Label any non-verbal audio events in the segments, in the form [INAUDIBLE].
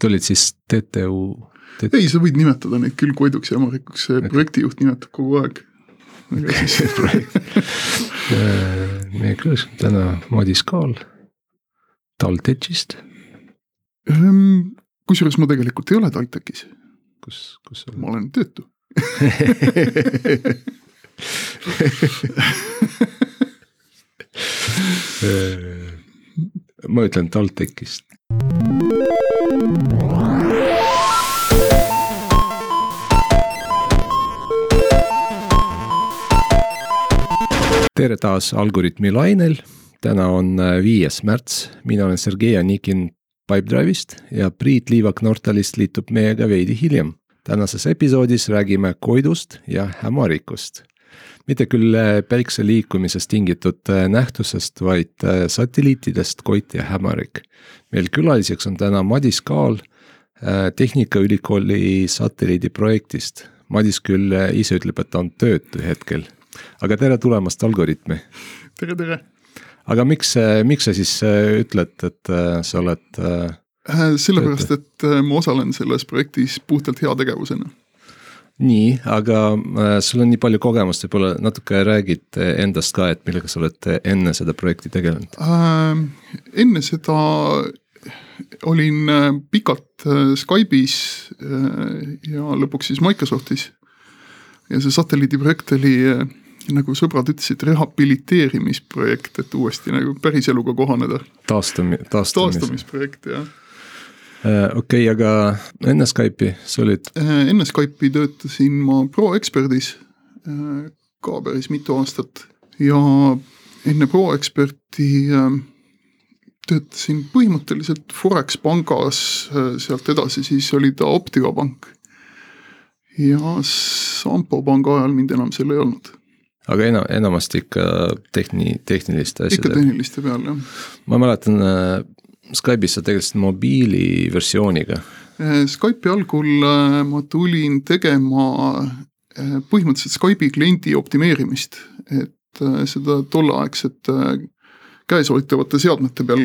Need olid siis TTÜ et.... ei, sa võid nimetada neid küll Koiduks ja Ämarikuks, see projektijuht nimetab kogu aeg. [LAUGHS] meie külas on täna Madis Kaal TalTechist. Ehm, kusjuures ma tegelikult ei ole TalTechis. kus, kus sa oled? ma olen töötu [LAUGHS] ma ütlen TalTechist. Tere taas Algorütmi lainel. täna on äh, viies märts, mina olen Sergei Anikin Pipedrive'ist ja Priit Liivak Nortalist liitub meiega veidi hiljem. tänases episoodis räägime Koidust ja Hämarikust. mitte küll äh, päikse liikumisest tingitud äh, nähtusest, vaid satelliitidest Koit ja Hämarik. meil külaliseks on täna Madis Kaal Tehnikaülikooli satelliidiprojektist. Madis küll ise ütleb, et ta on töötu hetkel aga tere tulemast Algorütmi. tere, tere. aga miks, miks sa siis äh, ütled, et äh, sa oled? Äh, sellepärast, et ma osalen selles projektis puhtalt heategevusena nii, aga sul on nii palju kogemust, võib-olla natuke räägid endast ka, et millega sa oled enne seda projekti tegelenud äh,? enne seda olin pikalt Skype'is ja lõpuks siis Microsoftis. ja see satelliidiprojekt oli nagu sõbrad ütlesid, rehabiliteerimisprojekt, et uuesti nagu päriseluga kohaneda. taastami-, taastamis. taastamisprojekt, jah äh, okei okay,, aga enne Skype'i sa olid? Äh, enne Skype'i töötasin ma ProExpertis äh, ka päris mitu aastat ja enne ProExperti töötasin põhimõtteliselt Forex pangas, sealt edasi siis oli ta Optiva pank. ja Sampo panga ajal mind enam seal ei olnud aga enam, enamasti ikka tehni-, tehniliste asjade. ikka tehniliste peal, jah. ma mäletan äh,, Skype'is sa tegelesid mobiiliversiooniga. Äh, Skype'i algul äh, ma tulin tegema põhimõtteliselt Skype'i kliendi optimeerimist, et seda tolleaegset käesolitavate seadmete peal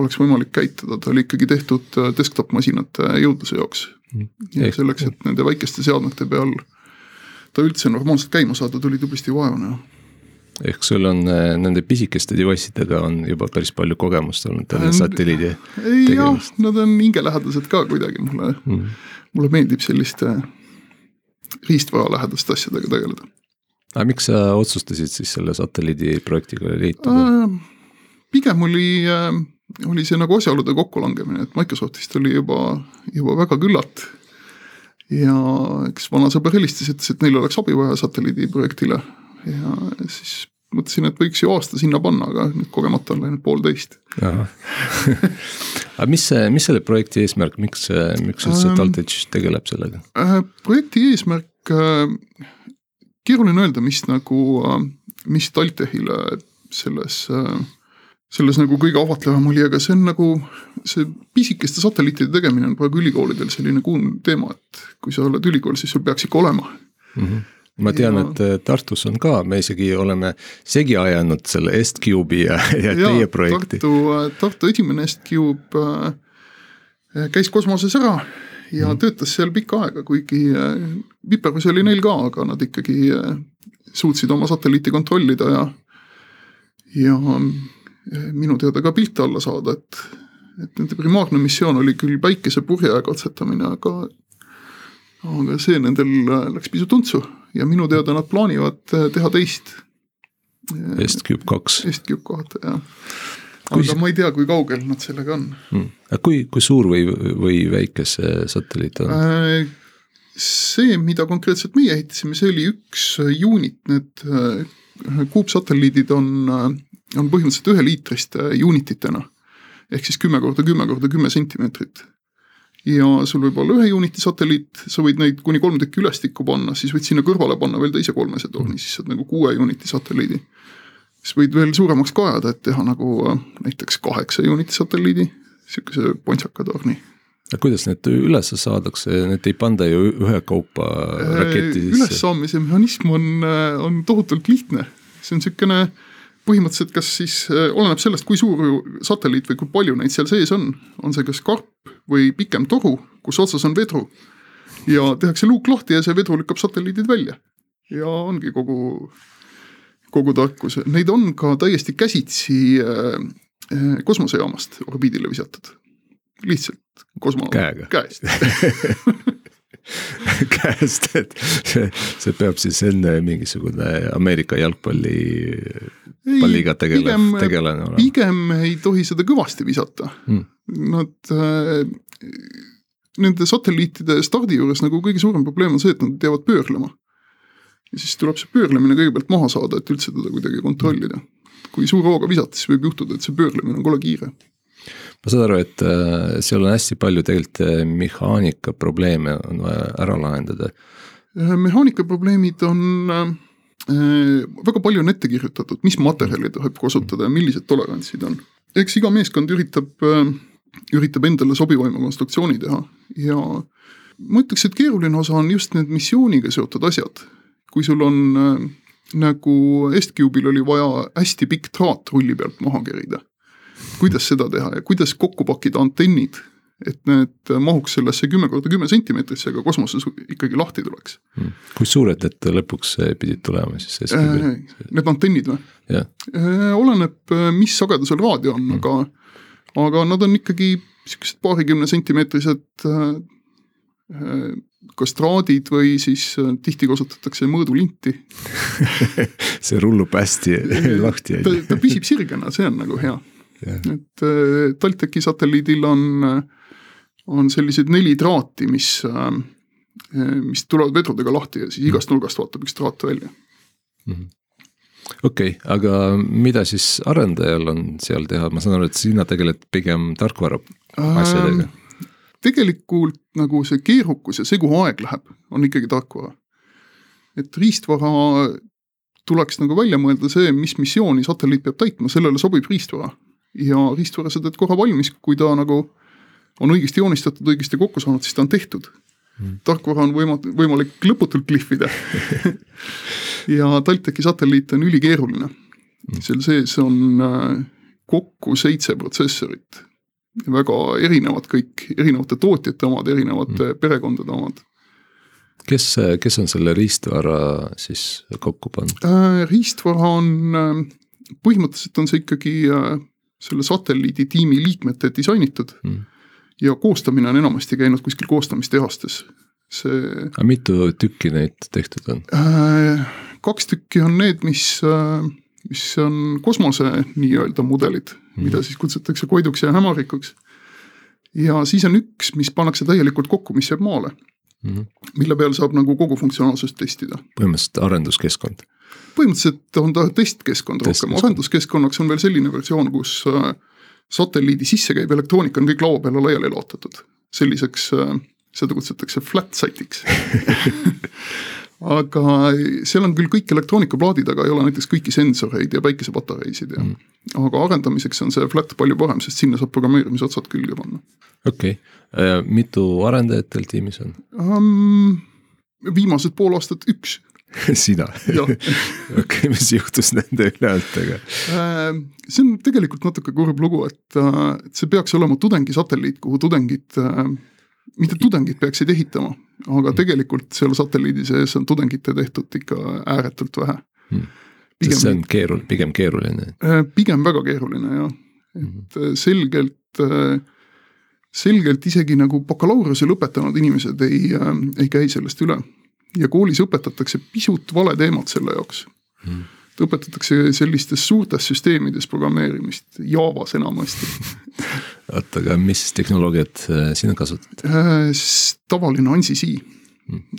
oleks võimalik käitada, ta oli ikkagi tehtud desktop masinate jõudluse jaoks mm.. ja selleks, et nende väikeste seadmete peal äh, ta üldse normaalselt käima saada, tuli tublisti vaeva näha ehk sul on äh, nende pisikeste device idega on juba päris palju kogemust olnud tänu satelliidi jah, nad on hingelähedased ka kuidagi mulle mm., mulle meeldib selliste riistvara lähedaste asjadega tegeleda. aga miks sa otsustasid siis selle satelliidiprojektiga liituda äh,? pigem oli äh, oli see nagu asjaolude kokkulangemine, et Microsoftist oli juba, juba väga küllalt ja eks vana sõber helistas, ütles, et neil oleks abi vaja satelliidiprojektile ja siis mõtlesin, et võiks ju aasta sinna panna, aga nüüd kogemata on läinud poolteist. [LAUGHS] aga mis see, mis selle projekti eesmärk, miks, miks üldse ähm, TalTech tegeleb sellega äh,? projekti eesmärk äh,, keeruline öelda, mis nagu äh,, mis TalTechile selles äh, selles nagu kõige ahvatlevam oli, aga see on nagu see pisikeste satelliitide tegemine on praegu ülikoolidel selline kuum teema, et kui sa oled ülikool, siis sul peaks ikka olema mm. -hmm ma tean ja..., et äh, Tartus on ka, me isegi oleme segi ajanud selle Est-Cube'i ja, ja, ja teie projekti. Tartu, äh, Tartu esimene Est-Cube äh, käis kosmoses ära ja mm. töötas seal pikka aega, kuigi viperusi oli neil ka, aga nad ikkagi suutsid oma satelliiti kontrollida ja, ja minu teada ka pilte alla saada, et, et nende primaarne missioon oli küll päikesepurje katsetamine, aga aga see nendel läks pisut untsu ja minu teada nad plaanivad teha teist. Est-Cube kaks. Est-Cube kahte, jah. aga kui... ma ei tea, kui kaugel nad sellega on hmm.. aga kui, kui suur või, või väike see satelliit on äh,? see, mida konkreetselt meie ehitasime, see oli üks unit, need äh, kuupsatelliidid on äh, on põhimõtteliselt üheliitriste unit itena. ehk siis kümme korda kümme korda kümme sentimeetrit. ja sul võib olla ühe unit'i satelliit, sa võid neid kuni kolm tükki ülestikku panna, siis võid sinna kõrvale panna veel teise kolmese torni, siis saad nagu kuue unit'i satelliidi. siis võid veel suuremaks ka ajada, et teha nagu äh, näiteks kaheksa unit'i satelliidi, sihukese pontsaka torni aga kuidas need üles saadakse, need ei panda ju ühekaupa raketti sisse? ülessaamise mehhanism on, äh, on tohutult lihtne, see on sihukene põhimõtteliselt kas siis äh, oleneb sellest, kui suur satelliit või kui palju neid seal sees on, on see kas karp või pikem toru, kus otsas on vedru. ja tehakse luuk lahti ja see vedru lükkab satelliidid välja. Ja ongi kogu, kogu tarkus, neid on ka täiesti käsitsi äh, äh kosmosejaamast orbiidile visatud. lihtsalt kosmo käega, käest. [LAUGHS] Käest, et see, see peab siis enne mingisugune Ameerika jalgpalli, palliga tegelev, tegelane olema. pigem ei tohi seda kõvasti visata hmm.. Nad äh,, nende satelliitide stardi juures nagu kõige suurem probleem on see, et nad jäävad pöörlema. ja siis tuleb see pöörlemine kõigepealt maha saada, et üldse teda kuidagi kontrollida. kui suure hooga visata, siis võib juhtuda, et see pöörlemine on kole kiire ma saan aru, et äh, seal on hästi palju tegelikult äh, mehaanika probleeme on vaja ära lahendada. Äh, mehaanika probleemid on äh, väga palju on ette kirjutatud, mis materjali tohib kasutada ja millised tolerantsid on. eks iga meeskond üritab äh,, üritab endale sobivaima konstruktsiooni teha ja ma ütleks, et keeruline osa on just need missiooniga seotud asjad. kui sul on äh, nagu Est-Cube'il oli vaja hästi pikk traat rulli pealt maha kerida kuidas seda teha ja kuidas kokku pakkida antennid, et need mahuks sellesse kümme korda kümme sentimeetrisse, aga kosmoses ikkagi lahti tuleks hmm.. kui suured need lõpuks pidid tulema siis? Äh, need antennid või? Äh, oleneb, mis sagedusel raadio on hmm., aga, aga nad on ikkagi siuksed paarikümne sentimeetrised äh, kas traadid või siis tihti kasutatakse mõõdulinti [LAUGHS] see rullub hästi lahti. ta, ta püsib sirgena, see on nagu hea et äh, TalTechi satelliidil on, on sellised neli traati, mis, äh, mis tulevad vedrudega lahti ja siis igast nurgast vaatab üks traat välja. -hmm okei aga mida siis arendajal on seal teha, ma saan aru, et sina tegeled pigem tarkvara asjadega ähm,? tegelikult nagu see keerukus ja see, kuhu aeg läheb, on ikkagi tarkvara. et riistvara tuleks nagu välja mõelda see, mis missiooni satelliit peab täitma, sellele sobib riistvara ja riistvara sa teed korra valmis, kui ta nagu on õigesti joonistatud, õigesti kokku saanud, siis ta on tehtud. Mm.. tarkvara on võima-, võimalik lõputult klihvida. [LAUGHS] Ja TalTechi satelliit on ülikeeruline. Mm.. seal sees on äh, kokku seitse protsessorit, väga erinevad kõik, erinevate tootjate omad, erinevate mm. perekondade omad. Kes, kes on selle riistvara siis kokku pannud? Äh,? riistvara on äh,, põhimõtteliselt on see ikkagi äh, selle satelliiditiimi liikmete disainitud. Mm. Ja koostamine on enamasti käinud kuskil koostamistehastes, see. aga mitu tükki neid tehtud on äh,? kaks tükki on need, mis äh,, mis on kosmose nii-öelda mudelid mm., mida siis kutsutakse Koiduks ja Hämarikuks. ja siis on üks, mis pannakse täielikult kokku, mis jääb maale mm. -hmm. mille peal saab nagu kogu funktsionaalsust testida. põhimõtteliselt arenduskeskkond põhimõtteliselt on ta testkeskkond rohkem, arenduskeskkonnaks on veel selline versioon, kus äh, satelliidi sisse käiv elektroonika on kõik laua peale laiali laotatud. selliseks, äh, seda kutsutakse flat site'iks [LAUGHS] aga seal on küll kõik elektroonikaplaadid, aga ei ole näiteks kõiki sensoreid ja päikesepatareisid ja mm. aga arendamiseks on see flat palju parem, sest sinna saab programmeerimisotsad külge panna. okei okay., mitu arendajat teil tiimis on um,? viimased pool aastat üks [LAUGHS] sina? [LAUGHS] okei, mis juhtus nende ülejäänutega? Äh, see on tegelikult natuke kurb lugu, et, äh, et see peaks olema tudengisatelliit, kuhu tudengid, äh, mitte tudengid peaksid ehitama, aga mm. tegelikult seal satelliidi sees on tudengite tehtud ikka ääretult vähe hmm.. sest see on keeruline, pigem keeruline? pigem väga keeruline jah, et hmm. selgelt selgelt isegi nagu bakalaureuse lõpetanud inimesed ei, ei käi sellest üle ja koolis õpetatakse pisut vale teemat selle jaoks hmm.. õpetatakse sellistes suurtes süsteemides programmeerimist, Javas enamasti oota, aga mis tehnoloogiat äh, sina kasutad äh,? tavaline ANSI C.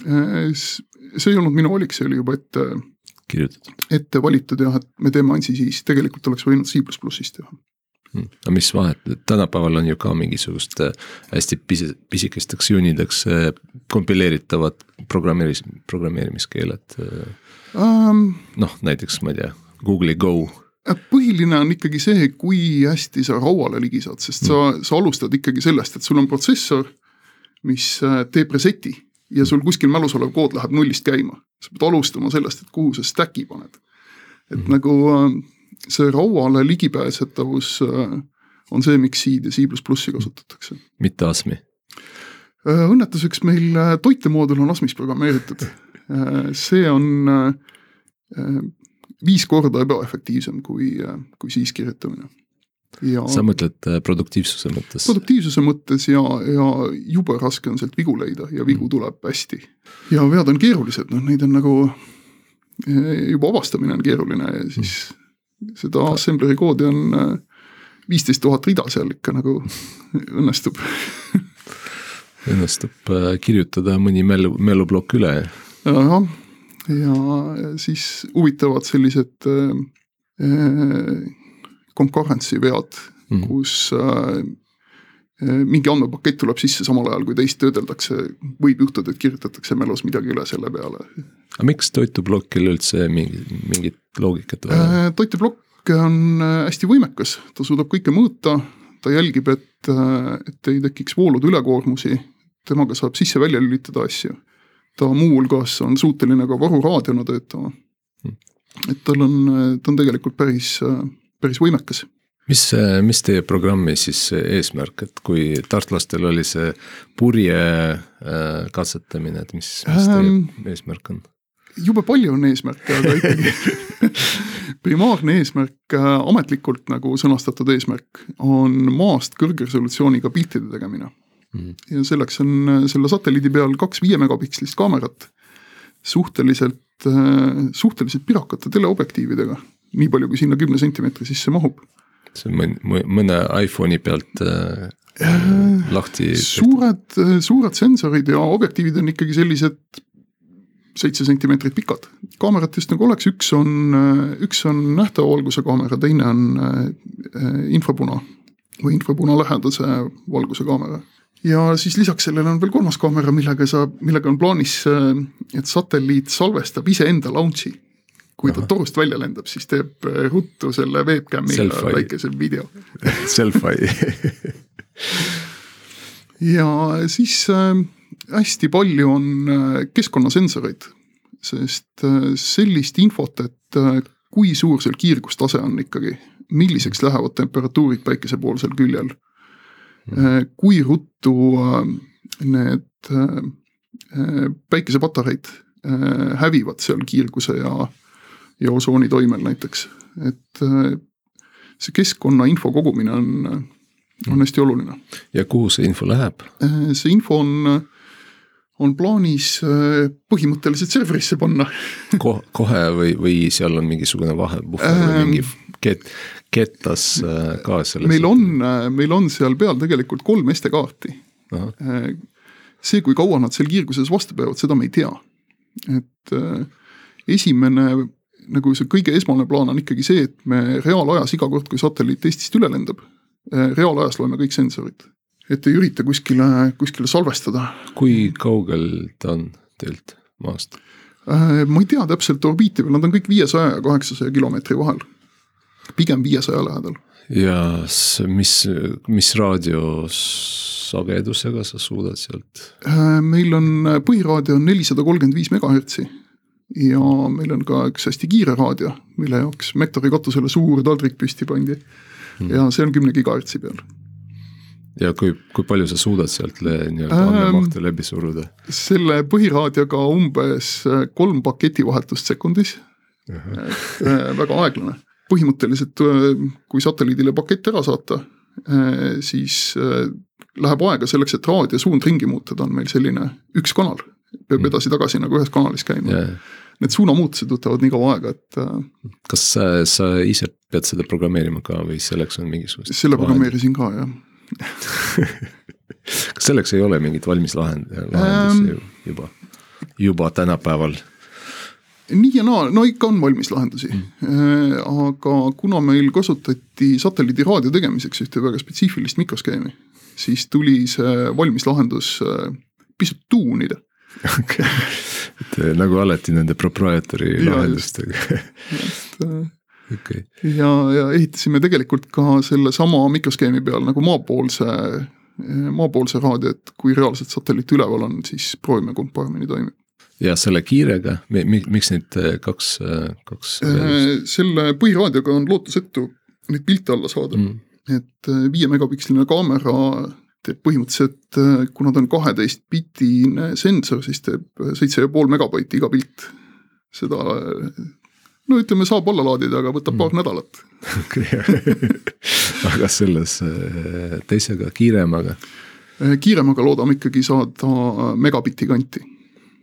Äh, see ei olnud minu valik, see oli juba ette kirjutatud. ette valitud jah, et me teeme ANSI C-s, tegelikult oleks võinud C++-is teha Aga mis vahet, tänapäeval on ju ka mingisugust äh, hästi pisi, pisikesteks juunideks äh, kompileeritavad programmeeris-, programmeerimiskeeled um,. noh, näiteks ma ei tea, Google'i Go. põhiline on ikkagi see, kui hästi sa rauale ligi saad, sest sa, hmm. sa alustad ikkagi sellest, et sul on protsessor, mis teeb reset'i ja sul kuskil mälus olev kood läheb nullist käima. sa pead alustama sellest, et kuhu sa stack'i paned. et mm -hmm. nagu see rauale ligipääsetavus äh, on see, miks seed ja C++ kasutatakse. mitte ASMi? Äh, õnnetuseks meil toitemoodul on ASMis programmeeritud. see on viis korda ebaefektiivsem kui, kui siis kirjutamine ja sa mõtled äh, produktiivsuse mõttes? produktiivsuse mõttes ja, ja jube raske on sealt vigu leida ja vigu mm. tuleb hästi. ja vead on keerulised, noh neid on nagu, juba avastamine on keeruline ja siis mm. Seda assembleri koodi on äh, viisteist tuhat rida seal ikka nagu [LAUGHS] õnnestub õnnestub äh, kirjutada mõni mälu, mäluplokk üle. ahah, ja siis huvitavad sellised äh, concurrency vead mm, -hmm. kus äh, äh, mingi andmepakett tuleb sisse samal ajal, kui teist töödeldakse, võib juhtuda, et kirjutatakse mälus midagi üle selle peale. aga miks toituplokil üldse mingi, mingit loogikat vaja äh,? toiteplokk on äh, hästi võimekas, ta suudab kõike mõõta, ta jälgib, et, äh, et ei tekiks voolude ülekoormusi, temaga saab sisse-välja lülitada asju. ta muuhulgas on suuteline ka varuraadiona töötama mm.. et tal on, ta on tegelikult päris päris võimekas. Mis, mis teie programmi siis eesmärk, et kui tartlastel oli see purje äh, katsetamine, et mis, mis teie ähm, eesmärk on? jube palju on eesmärke, aga ikkagi [LAUGHS] primaarne eesmärk, äh, ametlikult nagu sõnastatud eesmärk on maast kõrgresolutsiooniga piltide tegemine mm. -hmm. ja selleks on äh, selle satelliidi peal kaks viie megapikslist kaamerat, suhteliselt, suhteliselt pirakate teleobjektiividega nii palju, kui sinna kümne sentimeetri sisse mahub. Mõne, mõne iPhone'i pealt äh, äh, lahti. suured, äh, suured sensorid ja objektiivid on ikkagi sellised seitse sentimeetrit pikad. kaameratest nagu oleks, üks on, äh, üks on nähtava valguse kaamera, teine on infrapuna või infrapuna lähedase valguse kaamera ja siis lisaks sellele on veel kolmas kaamera, millega saab, millega on plaanis, et satelliit salvestab iseenda launch'i kui ta torust välja lendab, siis teeb äh, ruttu selle webcam'iga väikese video. [LAUGHS] Selfie. [LAUGHS] Ja siis äh, hästi palju on äh, keskkonnasensoreid, sest sellist infot, et kui suur seal kiirgustase on ikkagi, milliseks lähevad temperatuurid päikesepoolsel küljel äh,, kui ruttu need päikesepatareid hävivad seal kiirguse ja ja osooni toimel näiteks, et äh, see keskkonna info kogumine on, on hästi oluline. ja kuhu see info läheb? Äh, see info on, on plaanis äh, põhimõtteliselt serverisse panna [LAUGHS] Ko. kohe või, või seal on mingisugune vahepuhver ähm, või mingi ket-, kettas ka selles? meil on, meil on seal peal tegelikult kolm SD-kaarti. see, kui kaua nad seal kiirguses vastu peavad, seda me ei tea. et esimene nagu see kõige esmane plaan on ikkagi see, et me reaalajas iga kord, kui satelliit Eestist üle lendab, eh, reaalajas loeme kõik sensorid. et ei ürita kuskile, kuskile salvestada. kui kaugel ta on teilt maast? Eh, ma ei tea täpselt orbiiti peal, nad on kõik viiesaja ja kaheksasaja kilomeetri vahel. pigem viiesaja lähedal. ja mis, mis raadiosagedusega sa suudad sealt? Eh, meil on põhiraadio on nelisada kolmkümmend viis megahertsi ja meil on ka üks hästi kiire raadio, mille jaoks Mektori katusele suur taldrik püsti pandi hmm. ja see on kümne gigahertsi peal. ja kui, kui palju sa suudad sealt nii-öelda andmemahte läbi suruda? selle põhiraadioga umbes äh, kolm paketivahetust sekundis, et äh, väga aeglane. põhimõtteliselt, äh, kui satelliidile pakett ära saata, siis läheb aega selleks, et raadio suund ringi muuta, ta on meil selline üks kanal peab mm. edasi-tagasi nagu ühes kanalis käima yeah.. Need suunamuutused võtavad nii kaua aega, et. Äh, kas sa, sa ise pead seda programmeerima ka või selleks on mingisugust? selle programmeerisin ka jah [LAUGHS] kas selleks ei ole mingit valmis lahend-, lahendusi ähm, juba, juba tänapäeval? nii ja naa, no ikka on valmis lahendusi mm., äh, aga kuna meil kasutati satelliidiraadio tegemiseks ühte väga spetsiifilist mikroskeemi, siis tuli see valmis lahendus äh, pisut tuunida okay. et eh, nagu alati nende proprietary lahendustega okay. ja, ja ehitasime tegelikult ka sellesama mikroskeemi peal nagu maapoolse, maapoolse raadio, et kui reaalselt satelliit üleval on, siis proovime, kumb paremini toimib. ja selle kiirega, miks neid äh, kaks, äh, kaks? selle põhiraadioga on lootusetu neid pilte alla saada mm., et viie megapiksline kaamera teeb põhimõtteliselt, kuna ta on kaheteist bitine sensor, siis teeb seitse ja pool megabaiti iga pilt. seda no ütleme, saab alla laadida, aga võtab mm. paar nädalat [LAUGHS] aga selles teisega, kiiremaga? kiiremaga loodame ikkagi saada megabitti kanti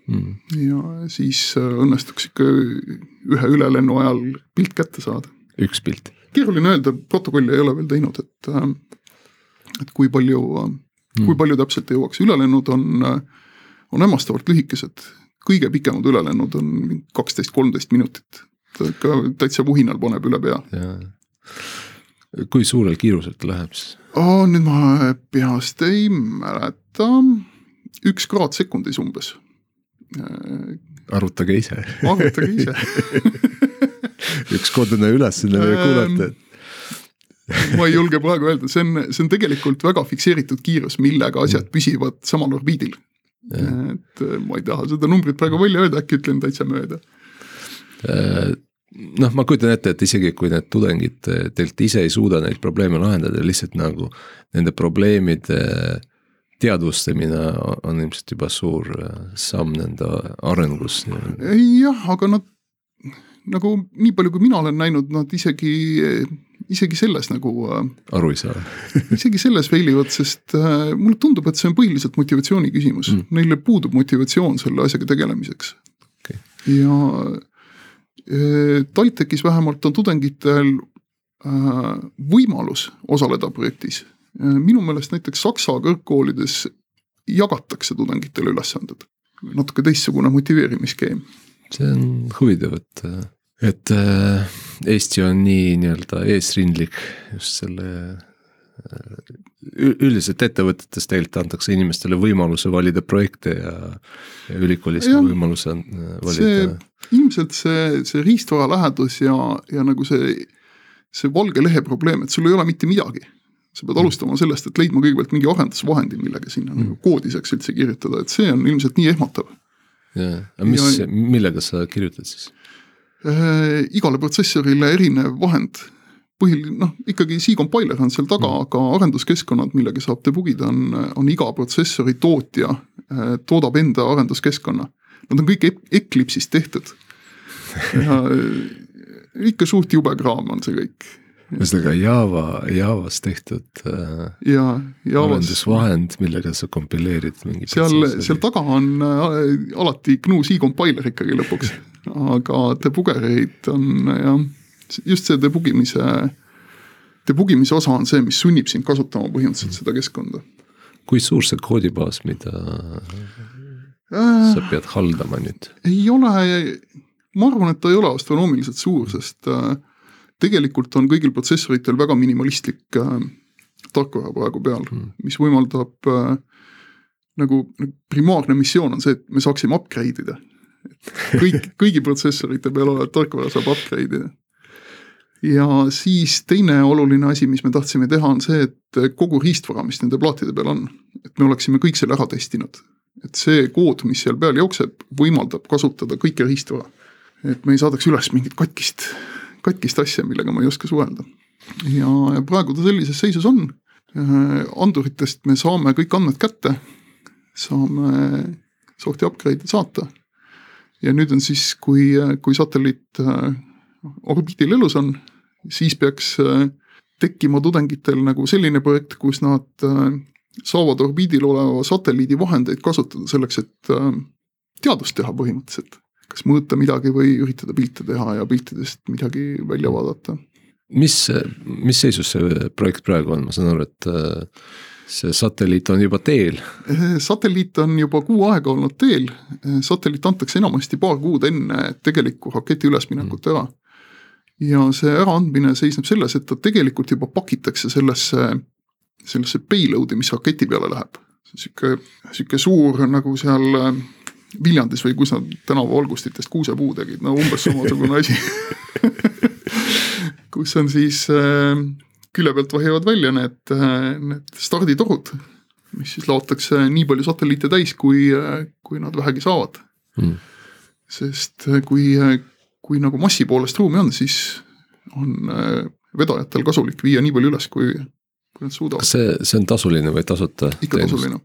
mm.. ja siis äh, õnnestuks ikka ühe ülelennu ajal pilt kätte saada. üks pilt? keeruline öelda, protokolli ei ole veel teinud, et, äh, et kui palju mm., kui palju täpselt jõuaks, ülelennud on, on hämmastavalt lühikesed. kõige pikemad ülelennud on kaksteist, kolmteist minutit, ikka täitsa vuhinal paneb üle pea. kui suurel kiirusel ta läheb siis nüüd ma peast ei mäleta, üks kraad sekundis umbes arvutage ise. arvutage ise [LAUGHS] üks kodune ülesanne kuulata, et [LAUGHS] ma ei julge praegu öelda, see on, see on tegelikult väga fikseeritud kiirus, millega asjad püsivad samal orbiidil. et äh, ma ei taha seda numbrit praegu välja öelda, äkki ütlen täitsa mööda. Äh, noh, ma kujutan ette, et isegi kui need tudengid teilt ise ei suuda neid probleeme lahendada, lihtsalt nagu nende probleemide äh, teadvustamine on ilmselt juba suur äh, samm nende arengus. jah, aga nad nagu nii palju, kui mina olen näinud, nad isegi, isegi selles nagu. Äh, aru ei saa [LAUGHS] isegi selles failivad, sest äh, mulle tundub, et see on põhiliselt motivatsiooni küsimus mm., neile puudub motivatsioon selle asjaga tegelemiseks okay.. ja äh, TalTechis vähemalt on tudengitel võimalus osaleda projektis minu meelest näiteks Saksa kõrgkoolides jagatakse tudengitele ülesanded, natuke teistsugune motiveerimisskeem. see on huvitav, et, et äh, Eesti on nii nii-öelda eesrindlik just selle äh, üldiselt ettevõtetes tegelikult antakse inimestele võimaluse valida projekte ja, ja ülikoolis ka võimaluse äh, valida. ilmselt see, see riistvara lähedus ja, ja nagu see, see valge lehe probleem, et sul ei ole mitte midagi sa pead alustama sellest, et leidma kõigepealt mingi arendusvahendi, millega sinna mm. nagu koodi saaks üldse kirjutada, et see on ilmselt nii ehmatav. jaa, aga mis ja,, millega sa kirjutad siis äh,? igale protsessorile erinev vahend. põhiline, noh ikkagi C-compiler on seal taga mm., aga arenduskeskkonnad, millega saab debugida, on, on iga protsessori tootja äh, toodab enda arenduskeskkonna. Nad on kõik Eclipse'ist tehtud ja ikka suht jube kraam on see kõik ühesõnaga Java, Javas tehtud äh, ja, arendusvahend, millega sa kompileerid mingi seal, seal taga on äh, alati GNU C compiler ikkagi lõpuks, aga debugereid on jah, just see debugimise, debugimise osa on see, mis sunnib sind kasutama põhimõtteliselt seda keskkonda. kui suur see koodibaas, mida äh, sa pead haldama nüüd? ei ole, ma arvan, et ta ei ole astronoomiliselt suur, sest äh, tegelikult on kõigil protsessoritel väga minimalistlik äh, tarkvara praegu peal mm., mis võimaldab äh, nagu, nagu primaarne missioon on see, et me saaksime upgrade ida. kõik, [LAUGHS] kõigi protsessorite peal olevat tarkvara saab upgrade ida. ja siis teine oluline asi, mis me tahtsime teha, on see, et kogu riistvara, mis nende plaatide peal on, et me oleksime kõik selle ära testinud. et see kood, mis seal peal jookseb, võimaldab kasutada kõike riistvara. et me ei saadaks üles mingit katkist katkist asja, millega ma ei oska suhelda. ja, ja praegu ta sellises seisus on. Äh, anduritest me saame kõik andmed kätte, saame sorti upgrade'e saata. ja nüüd on siis, kui, kui satelliit äh, orbiidil elus on, siis peaks äh, tekkima tudengitel nagu selline projekt, kus nad saavad orbiidil oleva satelliidi vahendeid kasutada selleks, et teadust teha põhimõtteliselt kas mõõta midagi või üritada pilte teha ja piltidest midagi välja vaadata. mis, mis seisus see projekt praegu on, ma saan aru, et äh, see satelliit on juba teel? Äh, satelliit on juba kuu aega olnud teel, äh, satelliit antakse enamasti paar kuud enne tegelikku raketi ülesminekut ära. ja see äraandmine seisneb selles, et ta tegelikult juba pakitakse sellesse, sellesse payload'i, mis raketi peale läheb. sihuke, sihuke suur nagu seal Viljandis või kus nad tänavavalgustitest kuusepuu tegid, no umbes samasugune asi [LAUGHS] kus on siis äh, külje pealt vahivad välja need, äh, need starditorud, mis siis laotakse nii palju satelliite täis, kui, äh, kui nad vähegi saavad. Mm. sest kui, kui nagu massi poolest ruumi on, siis on vedajatel kasulik viia nii palju üles, kui, kui nad suudavad. kas see, see on tasuline või tasuta? ikka tasuline.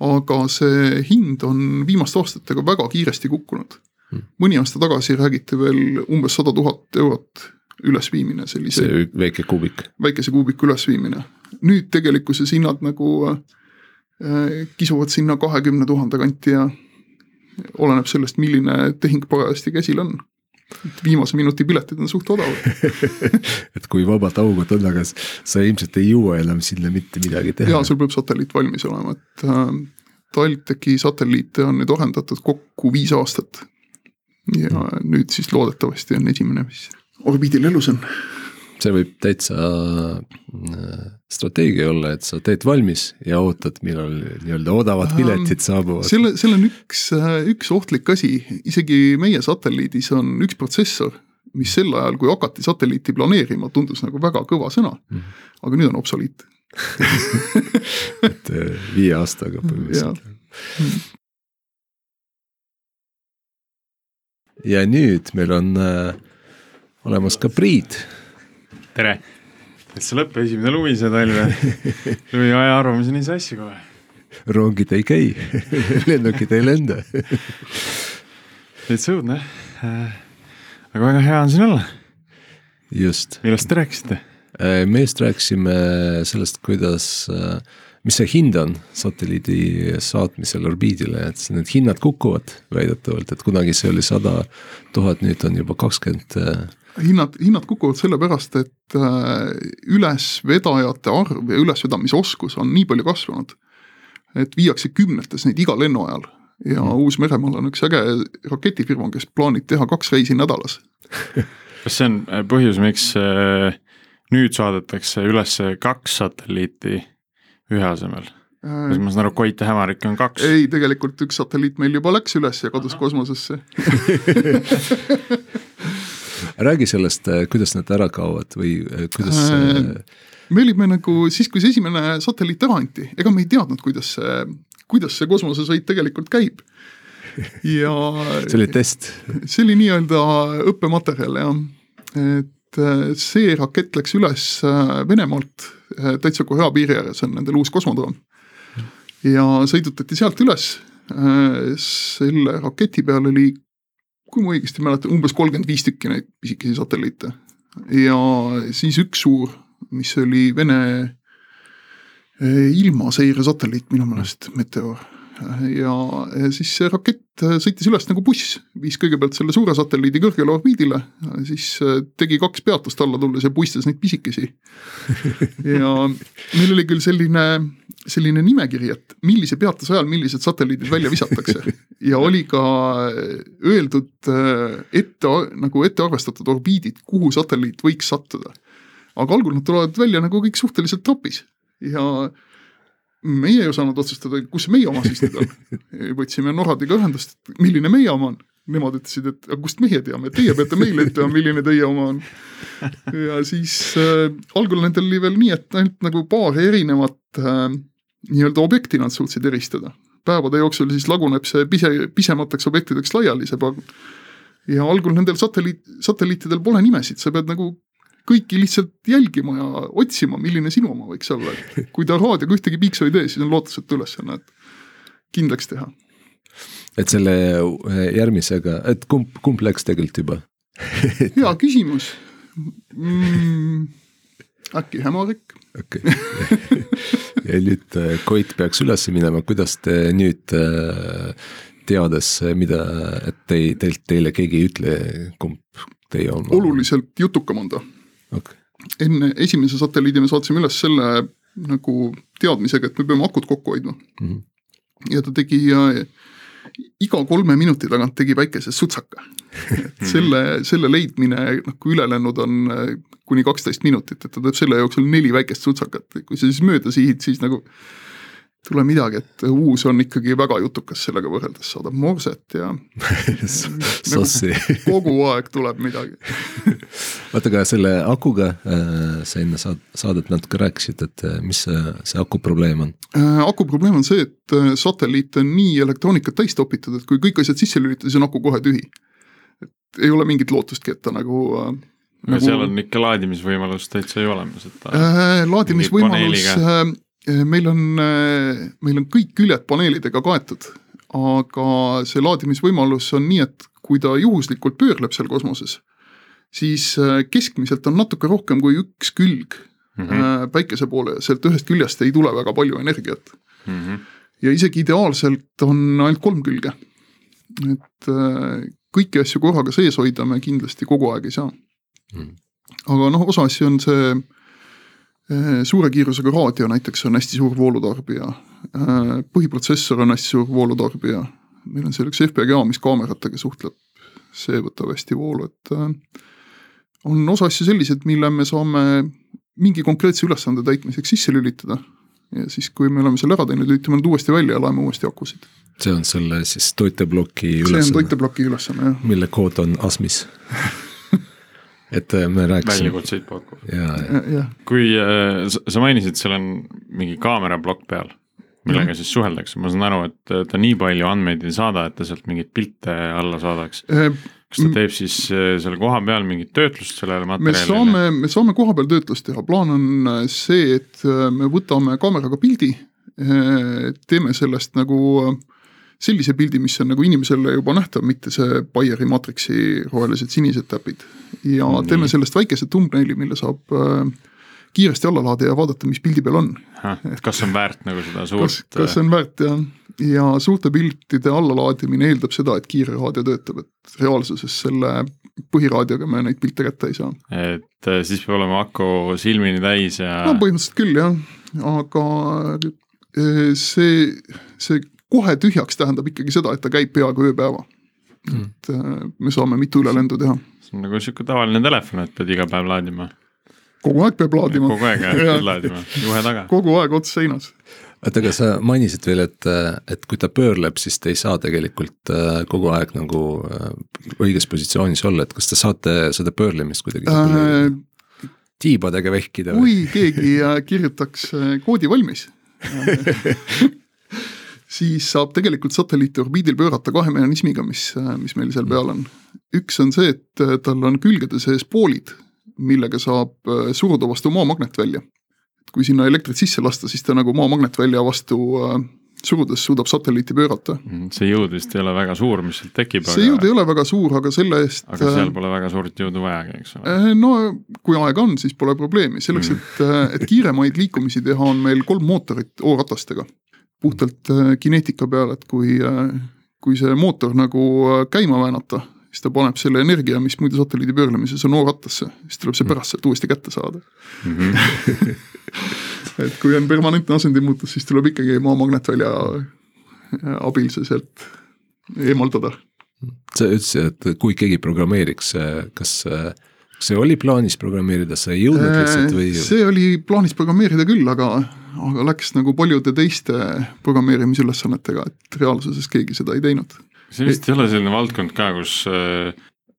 Aga see hind on viimaste aastatega väga kiiresti kukkunud hmm.. mõni aasta tagasi räägiti veel umbes sada tuhat eurot ülesviimine sellise. see väike kuubik. väikese kuubiku ülesviimine. nüüd tegelikkuses hinnad nagu äh, kisuvad sinna kahekümne tuhande kanti ja oleneb sellest, milline tehing parajasti käsil on viimase minuti piletid on suht odavad [LAUGHS] et kui vabad augud on, aga sa ilmselt ei jõua enam sinna mitte midagi teha. jaa, sul peab satelliit valmis olema, et äh, TalTechi satelliite on nüüd arendatud kokku viis aastat. ja mm. nüüd siis loodetavasti on esimene, mis orbiidil elus on see võib täitsa äh, strateegia olla, et sa teed valmis ja ootad, millal nii-öelda odavad piletid saabuvad. selle, seal on üks, äh, üks ohtlik asi, isegi meie satelliidis on üks protsessor, mis sel ajal, kui hakati satelliiti planeerima, tundus nagu väga kõva sõna mm. -hmm. aga nüüd on obsoliit [LAUGHS] et äh, viie aastaga põhimõtteliselt. ja nüüd meil on äh, olemas ka Priit tere! See lõpp esimene lumi see talve, lumi [LAUGHS] aja arvamusi nii sassi kohe. rongid ei käi [LAUGHS] lennukid ei lenda täitsa õudne, aga väga hea on siin olla. just. millest te rääkisite? Äh, me just rääkisime sellest, kuidas, äh, mis see hind on satelliidi saatmisel orbiidile, et need hinnad kukuvad väidetavalt, et kunagi see oli sada tuhat, nüüd on juba kakskümmend äh, hinnad, hinnad kukuvad sellepärast, et äh, ülesvedajate arv ja ülesvedamisoskus on nii palju kasvanud, et viiakse kümnetes neid iga lennu ajal ja mm. Uus-Meremaal on üks äge raketifirma, kes plaanib teha kaks reisi nädalas [LAUGHS] kas see on äh, põhjus, miks äh, nüüd saadetakse üles kaks satelliiti ühe asemel? kas ma saan aru, Koit ja Hämarik on kaks? ei, tegelikult üks satelliit meil juba läks üles ja kadus Aha. kosmosesse [LAUGHS] räägi sellest, äh, kuidas nad ära kaovad või äh, kuidas äh, me olime nagu siis, kui see esimene satelliit ära anti, ega me ei teadnud, kuidas see, kuidas see kosmosesõit tegelikult käib. ja [LAUGHS] see oli test? see oli nii-öelda õppematerjal jah, et see rakett läks üles Venemaalt täitsa Korea piiri ääres on nendel uus kosmodroom. ja sõidutati sealt üles, selle raketi peal oli kui ma õigesti mäletan, umbes kolmkümmend viis tükki neid pisikesi satelliite. ja siis üks suur, mis oli Vene eh, ilmaseiresatelliit minu meelest, Meteor ja siis see rakett sõitis üles nagu buss, viis kõigepealt selle suure satelliidi kõrgele orbiidile, siis tegi kaks peatust alla tulles ja puistas neid pisikesi. ja meil oli küll selline, selline nimekiri, et millise peatuse ajal millised satelliidid välja visatakse ja oli ka öeldud ette, nagu ette arvestatud orbiidid, kuhu satelliit võiks sattuda. aga algul nad tulevad välja nagu kõik suhteliselt tropis ja meie ei osanud otsustada, kus meie oma siis nüüd on. [LAUGHS] võtsime Norradiga ühendust, et milline meie oma on. Nemad ütlesid, et aga kust meie teame, teie peate meile ütlema, milline teie oma on. ja siis äh, algul nendel oli veel nii, et ainult nagu paari erinevat äh, nii-öelda objekti nad suutsid eristada. päevade jooksul siis laguneb see pise, pisemateks objektideks laiali, see pagun. ja algul nendel satelliit, satelliitidel pole nimesid, sa pead nagu kõiki lihtsalt jälgima ja otsima, milline sinu oma võiks olla, et kui ta raadioga ühtegi piiksu ei tee, siis on lootusetu ülesanne, et kindlaks teha. et selle äh, järgmisega, et kumb, kumb läks tegelikult juba [LAUGHS] hea küsimus mm,. äkki Hämarik? okei okay. ja nüüd Koit peaks üles minema, kuidas te nüüd äh, teades, mida, et tei, teilt, teile keegi ei ütle, kumb teie oma? oluliselt jutukam on ta okay.. enne esimese satelliidi me saatsime üles selle nagu teadmisega, et me peame akut kokku hoidma mm. -hmm. ja ta tegi iga kolme minuti tagant tegi väikese sutsaka. et selle, selle leidmine, noh kui ülelennud on äh, kuni kaksteist minutit, et ta teeb selle jooksul neli väikest sutsakat, kui sa siis mööda sihid, siis nagu tule midagi, et uus on ikkagi väga jutukas sellega võrreldes, saadab morset ja [LAUGHS] Sossi nagu [LAUGHS] kogu aeg tuleb midagi. [LAUGHS] vaata, aga selle akuga äh, sa enne saad, saadet natuke rääkisid, et äh, mis see, see aku probleem on? Äh, aku probleem on see, et satelliit on nii elektroonikat täis topitud, et kui kõik asjad sisse lülitada, siis on aku kohe tühi. et ei ole mingit lootustki, et ta nagu no nagu... seal on ikka laadimisvõimalus täitsa ju olemas, et äh, laadimisvõimalus Eh, meil on, eh, meil on kõik küljed paneelidega kaetud, aga see laadimisvõimalus on nii, et kui ta juhuslikult pöörleb seal kosmoses, siis eh, keskmiselt on natuke rohkem kui üks külg mm -hmm. päikese poole ja sealt ühest küljest ei tule väga palju energiat mm. -hmm. ja isegi ideaalselt on ainult kolm külge. et kõiki asju korraga sees hoida me kindlasti kogu aeg ei saa mm. -hmm. aga noh, osa asju on see Äh, suure kiirusega raadio näiteks on hästi suur voolutarbija, põhiprotsessor on hästi suur voolutarbija, meil on seal üks FPGA, mis kaameratega suhtleb, see võtab hästi voolu, et äh, on osa asju sellised, mille me saame mingi konkreetse ülesande täitmiseks sisse lülitada ja siis, kui me oleme selle ära teinud, lülitame nad uuesti välja ja laeme uuesti akusid. see on selle siis toiteploki ülesanne? see on toiteploki ülesanne, jah. mille kood on ASMis [LAUGHS] et äh, me rääkisime. väljakutseid pakub. kui äh, sa mainisid, seal on mingi kaameraplokk peal, millega mm. siis suheldakse, ma saan aru, et äh, ta nii palju andmeid ei saada, et ta sealt mingeid pilte alla saadaks äh,. kas ta teeb siis äh, seal kohapeal mingit töötlust sellele materjalile? me saame, me saame kohapeal töötlust teha, plaan on see, et me võtame kaameraga pildi, teeme sellest nagu äh, sellise pildi, mis on nagu inimesele juba nähtav, mitte see Bayeri maatriksi rohelised sinised täpid. ja mm, teeme sellest väikese thumbnaili, mille saab äh, kiiresti alla laadida ja vaadata, mis pildi peal on. kas on väärt nagu seda suurt? kas, kas on väärt jah, ja suurte piltide allalaadimine eeldab seda, et kiire raadio töötab, et reaalsuses selle põhiraadioga me neid pilte kätte ei saa. et äh, siis peab olema aku silmini täis ja. no põhimõtteliselt küll jah, aga äh, see, see kohe tühjaks tähendab ikkagi seda, et ta käib peaaegu ööpäeva mm.. et äh, me saame mitu ülelendu teha. see on nagu sihuke tavaline telefon, et pead iga päev laadima. kogu aeg peab laadima. kogu aeg jah, [LAUGHS] pead laadima, juhe taga. kogu aeg ots seinas. oota, aga sa mainisid veel, et, et kui ta pöörleb, siis te ei saa tegelikult äh, kogu aeg nagu äh, õiges positsioonis olla, et kas te saate seda pöörlemist kuidagi äh, tiibadega vehkida kui keegi kirjutaks koodi valmis [LAUGHS] [LAUGHS] siis saab tegelikult satelliiti orbiidil pöörata kahe mehhanismiga, mis, mis meil seal peal on. üks on see, et äh, tal on külgede sees poolid, millega saab äh, suruda vastu maamagnetvälja. et kui sinna elektrit sisse lasta, siis ta nagu maamagnetvälja vastu äh, surudes suudab satelliiti pöörata. Mm, see jõud vist ei ole väga suur, mis sealt tekib. see aga... jõud ei ole väga suur, aga selle eest. aga seal pole väga suurt jõudu vajagi, eks ole. no kui aega on, siis pole probleemi, selleks mm., et, et kiiremaid liikumisi teha, on meil kolm mootorit O-ratastega puhtalt äh, kineetika peale, et kui, äh, kui see mootor nagu äh, käima väänata, siis ta paneb selle energia, mis muidu satelliidi pöörlemises on O-rattasse, siis tuleb see pärast sealt uuesti kätte saada mm. -hmm. [LAUGHS] et kui on permanentne asendimuutus, siis tuleb ikkagi maa magnetvälja abil see sealt eemaldada. sa ütlesid, et kui keegi programmeeriks, kas see oli plaanis programmeerida, sa ei jõudnud lihtsalt või? see oli plaanis programmeerida küll, aga aga läks nagu paljude teiste programmeerimisülesannetega, et reaalsuses keegi seda ei teinud. see vist ei ole selline valdkond ka, kus äh,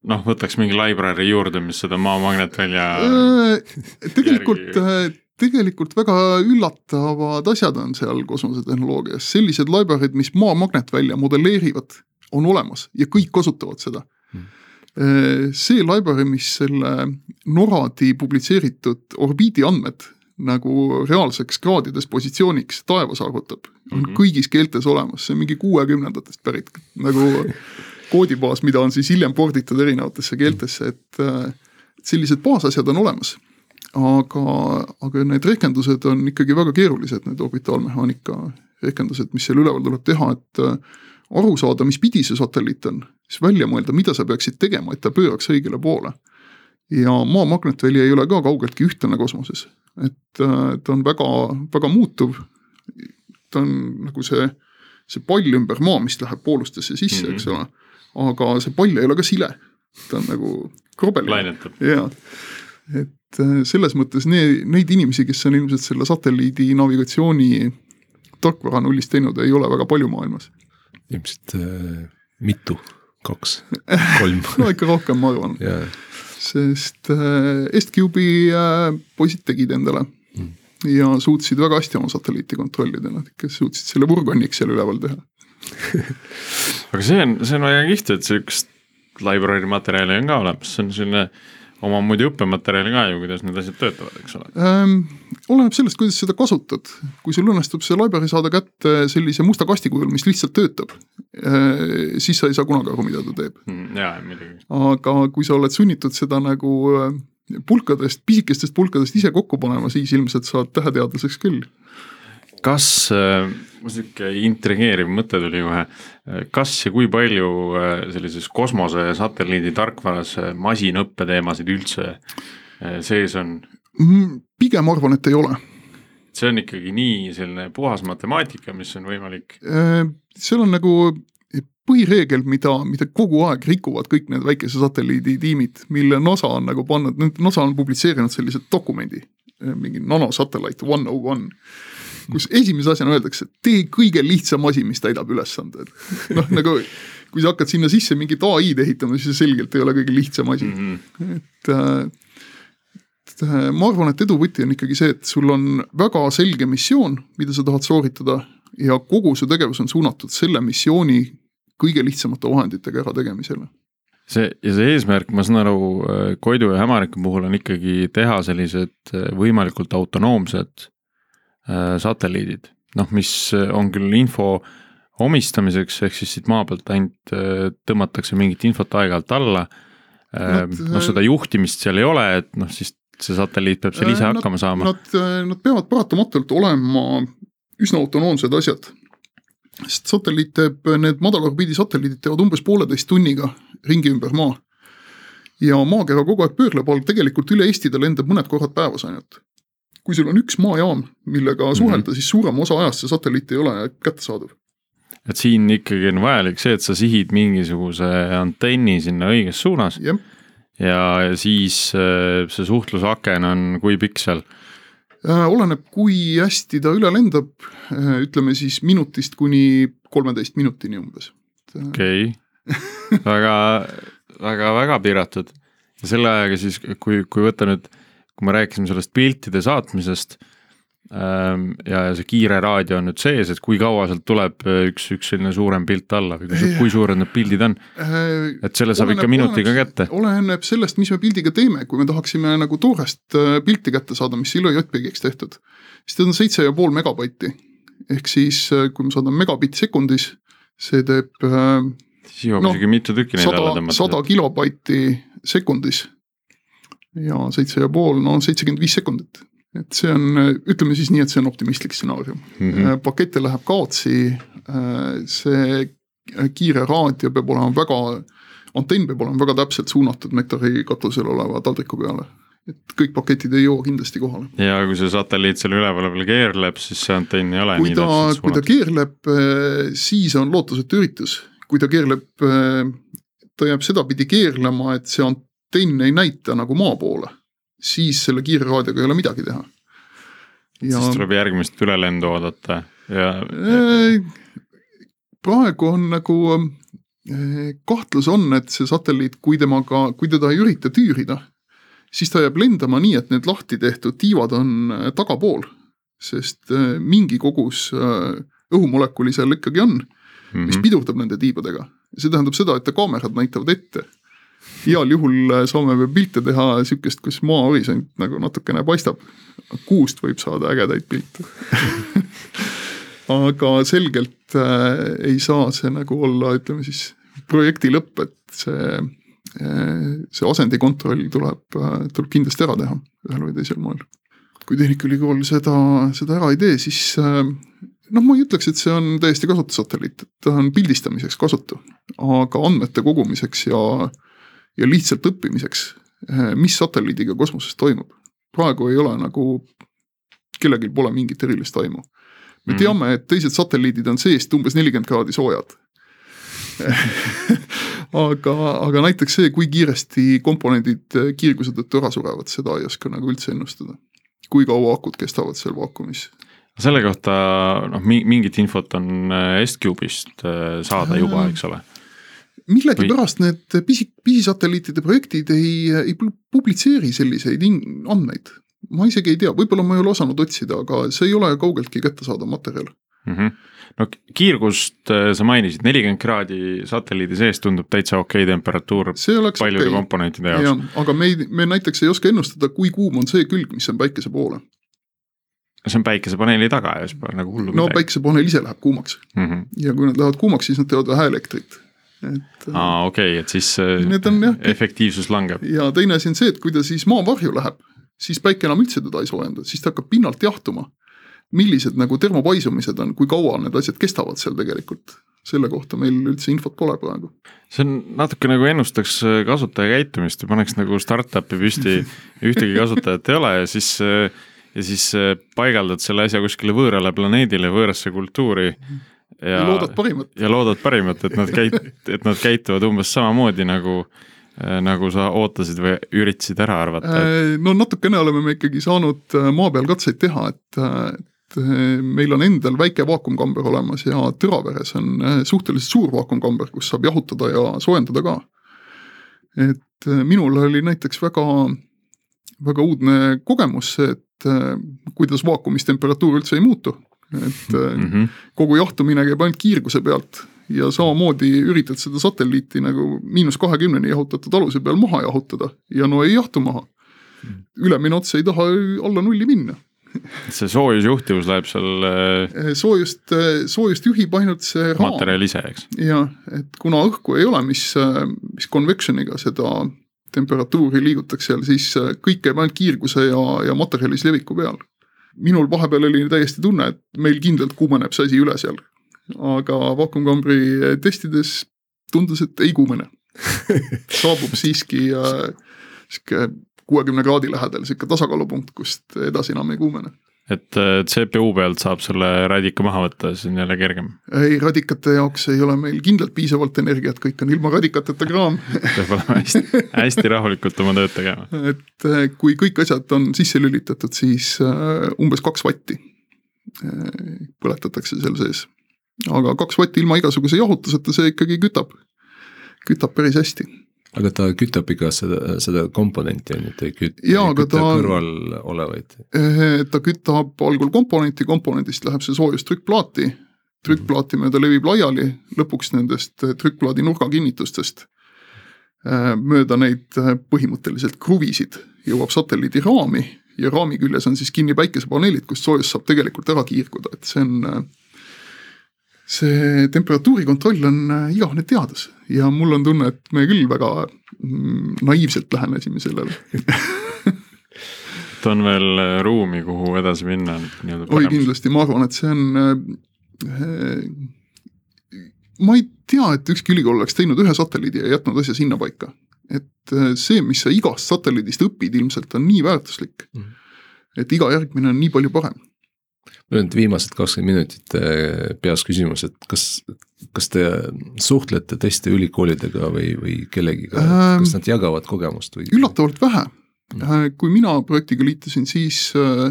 noh, võtaks mingi library juurde, mis seda maamagnetvälja äh, tegelikult äh, tegelikult väga üllatavad asjad on seal kosmosetehnoloogias, sellised library'd, mis maamagnetvälja modelleerivad, on olemas ja kõik kasutavad seda hmm. see library, mis selle NORAD-i publitseeritud orbiidi andmed nagu reaalseks kraadides positsiooniks taevas arvutab, on mm -hmm. kõigis keeltes olemas, see on mingi kuuekümnendatest pärit nagu [LAUGHS] koodibaas, mida on siis hiljem porditud erinevatesse keeltesse, et sellised baasasjad on olemas. aga, aga need rehkendused on ikkagi väga keerulised, need orbitaalmehaanika rehkendused, mis seal üleval tuleb teha, et aru saada, mis pidi see satelliit on, siis välja mõelda, mida sa peaksid tegema, et ta pööraks õigele poole. Ja maa magnetväli ei ole ka kaugeltki ühtlane kosmoses, et äh, ta on väga, väga muutuv. ta on nagu see, see pall ümber maa, mis läheb poolustesse sisse mm, -hmm. eks ole. aga see pall ei ole ka sile, ta on nagu krobeline. jaa, et äh, selles mõttes need, neid inimesi, kes on ilmselt selle satelliidi navigatsiooni tarkvara nullist teinud ei ole väga palju maailmas. ilmselt äh, mitu, kaks, [LAUGHS] kolm no ikka rohkem, ma arvan yeah.. Sest äh, Est-Cube'i äh, poisid tegid endale. Mm. ja suutsid väga hästi oma satelliiti kontrollida, nad ikka suutsid selle Burgoniks seal üleval teha. [LAUGHS] Aga see on, see on väga kihvt, et sihukest library materjali on ka olemas, see on selline omamoodi õppematerjali ka ju, kuidas need asjad töötavad, eks ole ähm,. oleneb sellest, kuidas seda kasutad, kui sul õnnestub see library saada kätte sellise musta kasti kujul, mis lihtsalt töötab äh,, siis sa ei saa kunagi aru, mida ta teeb mm,. jaa, muidugi. aga kui sa oled sunnitud seda nagu äh, pulkadest, pisikestest pulkadest ise kokku panema, siis ilmselt saad täheteadlaseks küll kas äh,, sihuke intrigeeriv mõte tuli kohe, kas ja kui palju äh, sellises kosmose satelliidi tarkvaras äh, masinõppe teemasid üldse äh, sees on? Mm, pigem arvan, et ei ole. see on ikkagi nii selline puhas matemaatika, mis on võimalik? seal on nagu põhireegel, mida, mida kogu aeg rikuvad kõik need väikese satelliidi tiimid, mille NASA on nagu pannud, NASA on publitseerinud sellise dokumendi, mingi nanosatellite one oh one kus esimese asjana öeldakse, tee kõige lihtsam asi, mis täidab ülesande, et noh, nagu kui sa hakkad sinna sisse mingit ai-d ehitama, siis see selgelt ei ole kõige lihtsam asi. Mm, -hmm. et äh, et äh, ma arvan, et edu võti on ikkagi see, et sul on väga selge missioon, mida sa tahad sooritada ja kogu su tegevus on suunatud selle missiooni kõige lihtsamate vahenditega ärategemisele. See ja see eesmärk, ma saan aru, äh, Koidu ja Hämariku puhul on ikkagi teha sellised võimalikult autonoomsed Äh, satelliidid, noh, mis äh, on küll info omistamiseks, ehk siis siit maa pealt ainult äh, tõmmatakse mingit infot aeg-ajalt alla. noh, seda juhtimist seal ei ole, et noh, siis see satelliit peab seal ise nad, hakkama saama. Nad, nad peavad paratamatult olema üsna autonoomsed asjad. sest satelliit teeb, need madalorbiidi satelliidid teevad umbes pooleteist tunniga ringi ümber maa. ja maakera kogu aeg pöörleb tegelikult üle Eesti ta lendab mõned korrad päevas ainult kui sul on üks maajaam, millega mm -hmm. suhelda, siis suurem osa ajast see satelliit ei ole kättesaadav. et siin ikkagi on vajalik see, et sa sihid mingisuguse antenni sinna õiges suunas Jep. ja, ja siis äh, see suhtlusaken on kui pikk seal? Äh, oleneb, kui hästi ta üle lendab, äh, ütleme siis minutist kuni kolmeteist minutini umbes. okei okay. väga, väga, väga piiratud ja selle ajaga siis, kui, kui võtta nüüd kui me rääkisime sellest piltide saatmisest ähm, ja, ja see kiire raadio on nüüd sees, et kui kaua sealt tuleb äh, üks, üks selline suurem pilt alla või kui, kui suured need pildid on? Äh, et selle saab oleneb, ikka minutiga oleneb, kätte? oleneb sellest, mis me pildiga teeme, kui me tahaksime nagu toorest äh, pilti kätte saada, mis Silo JPG-ks tehtud, siis ta on seitse ja pool megabaiti. ehk siis, kui me saadame megabitt sekundis, see teeb siis jõuab no, isegi mitu tükki neid alla tõmmata. sada kilobaiti sekundis ja seitse ja pool, no seitsekümmend viis sekundit. et see on, ütleme siis nii, et see on optimistlik stsenaarium mm. -hmm. pakette läheb kaotsi, äh, see kiire raadio peab olema väga, antenn peab olema väga täpselt suunatud nektari katusel oleva taldriku peale et kõik paketid ei jõua kindlasti kohale. ja kui see satelliit seal üleval veel keerleb, siis see antenn ei ole kui nii ta, täpselt suunatud. kui ta keerleb, äh, siis on lootusetu üritus, kui ta keerleb, ta jääb sedapidi keerlema, et see ant-, antenn ei näita nagu maa poole, siis selle kiire raadioga ei ole midagi teha. Ja... siis tuleb järgmist ülelendu oodata ja. praegu on nagu kahtlus on, et see satelliit, kui temaga, kui teda ei ürita tüürida, siis ta jääb lendama nii, et need lahti tehtud tiivad on tagapool. sest mingi kogus õhumolekuli seal ikkagi on, mis mhm. pidurdab nende tiibadega. see tähendab seda, et kaamerad näitavad ette heal juhul äh, saame veel pilte teha sihukest, kus maahorisont nagu natukene paistab. kuust võib saada ägedaid pilte [LAUGHS] aga selgelt äh, ei saa see nagu olla, ütleme siis projekti lõpp, et see äh,, see asendikontroll tuleb äh,, tuleb kindlasti ära teha ühel või teisel moel. kui Tehnikaülikool seda, seda ära ei tee, siis äh, noh, ma ei ütleks, et see on täiesti kasutu satelliit, et ta on pildistamiseks kasutu, aga andmete kogumiseks ja äh, ja lihtsalt õppimiseks, eh, mis satelliidiga kosmoses toimub. praegu ei ole nagu, kellelgi pole mingit erilist aimu. me mm. teame, et teised satelliidid on seest umbes nelikümmend kraadi soojad [LAUGHS] aga, aga näiteks see, kui kiiresti komponendid kiirguse tõttu ära surevad, seda ei oska nagu üldse ennustada. kui kaua akud kestavad seal vaakumis selle kohta noh, mingit infot on S-Cube'ist saada juba, eks ole millegipärast need pisi, pisisatelliitide projektid ei, ei publitseeri selliseid andmeid. ma isegi ei tea, võib-olla ma ei ole osanud otsida, aga see ei ole kaugeltki kättesaadav materjal mm. -hmm. no kiirgust äh, sa mainisid, nelikümmend kraadi satelliidi sees tundub täitsa okei okay temperatuur paljude okay. komponentide jaoks. aga me ei, me näiteks ei oska ennustada, kui kuum on see külg, mis on päikese poole see on päikesepaneeli taga ja siis pole nagu hullu midagi. no päikesepaneel ise läheb kuumaks mm -hmm. ja kui nad lähevad kuumaks, siis nad teevad vähe elektrit et. aa, okei okay,, et siis äh, on, jah, efektiivsus langeb. ja teine asi on see, et kui ta siis maavarju läheb, siis päike enam üldse teda ei soojenda, siis ta hakkab pinnalt jahtuma. millised nagu termopaisumised on, kui kaua need asjad kestavad seal tegelikult, selle kohta meil üldse infot pole praegu. see on natuke nagu ennustaks äh, kasutaja käitumist ja paneks nagu startup'i püsti, [LAUGHS] ühtegi kasutajat ei ole ja siis äh, ja siis paigaldad selle asja kuskile võõrale planeedile, võõrasse kultuuri mm. -hmm ja loodad parimat. ja loodad parimat, et nad käit-, [LAUGHS] et nad käituvad umbes samamoodi nagu äh, nagu sa ootasid või üritasid ära arvata et...? Äh, no natukene oleme me ikkagi saanud äh, maa peal katseid teha, et, et meil on endal väike vaakumkamber olemas ja Tõraveres on suhteliselt suur vaakumkamber, kus saab jahutada ja soojendada ka. et minul oli näiteks väga, väga uudne kogemus et kuidas vaakumis temperatuur üldse ei muutu et mm -hmm. kogu jahtumine käib ainult kiirguse pealt ja samamoodi üritad seda satelliiti nagu miinus kahekümneni jahutatud aluse peal maha jahutada ja no ei jahtu maha. Ülemine ots ei taha alla nulli minna see soojusjuhtivus läheb seal äh, soojust, soojust juhib ainult see raam. materjal ise, eks. jah, et kuna õhku ei ole, mis, mis convection'iga seda temperatuuri liigutakse seal, siis kõik käib ainult kiirguse ja, ja materjalis leviku peal minul vahepeal oli täiesti tunne, et meil kindlalt kuumeneb see asi üle seal. aga vaakumkambri testides tundus, et ei kuumene [LAUGHS] saabub siiski äh, sihuke kuuekümne kraadi lähedal sihuke tasakaalupunkt, kust edasi enam ei kuumene et CPU pealt saab selle radika maha võtta, siis on jälle kergem. ei, radikate jaoks ei ole meil kindlalt piisavalt energiat, kõik on ilma radikateta kraam [LAUGHS] peab olema hästi, hästi rahulikult oma tööd tegema. et eh, kui kõik asjad on sisse lülitatud, siis eh, umbes kaks vatti põletatakse seal sees. aga kaks vatti ilma igasuguse jahutuseta, see ikkagi kütab, kütab päris hästi aga ta kütab ikka seda, seda komponenti on ju, ta ei küt-, ei küta ta, kõrval olevaid? Eh, ta kütab algul komponenti, komponendist läheb see soojus trükkplaati, trükkplaati mööda levib laiali, lõpuks nendest eh, trükkplaadi nurgakinnitustest eh, mööda neid põhimõtteliselt kruvisid jõuab satelliidi raami ja raami küljes on siis kinni päikesepaneelid, kust soojus saab tegelikult ära kiirguda, et see on see temperatuuri kontroll on igavene teadus ja mul on tunne, et me küll väga mm, naiivselt lähenesime sellele et on veel äh, ruumi, kuhu edasi minna nii-öelda oi kindlasti, ma arvan, et see on äh, ma ei tea, et ükski ülikool oleks teinud ühe satelliidi ja jätnud asja sinnapaika. et äh, see, mis sa igast satelliidist õpid, ilmselt on nii väärtuslik mm. -hmm. et iga järgmine on nii palju parem mul on viimased kakskümmend minutit äh, peas küsimus, et kas, kas te suhtlete teiste ülikoolidega või, või kellegiga ähm,, kas nad jagavad kogemust või? üllatavalt vähe mm., kui mina projektiga liitusin, siis äh,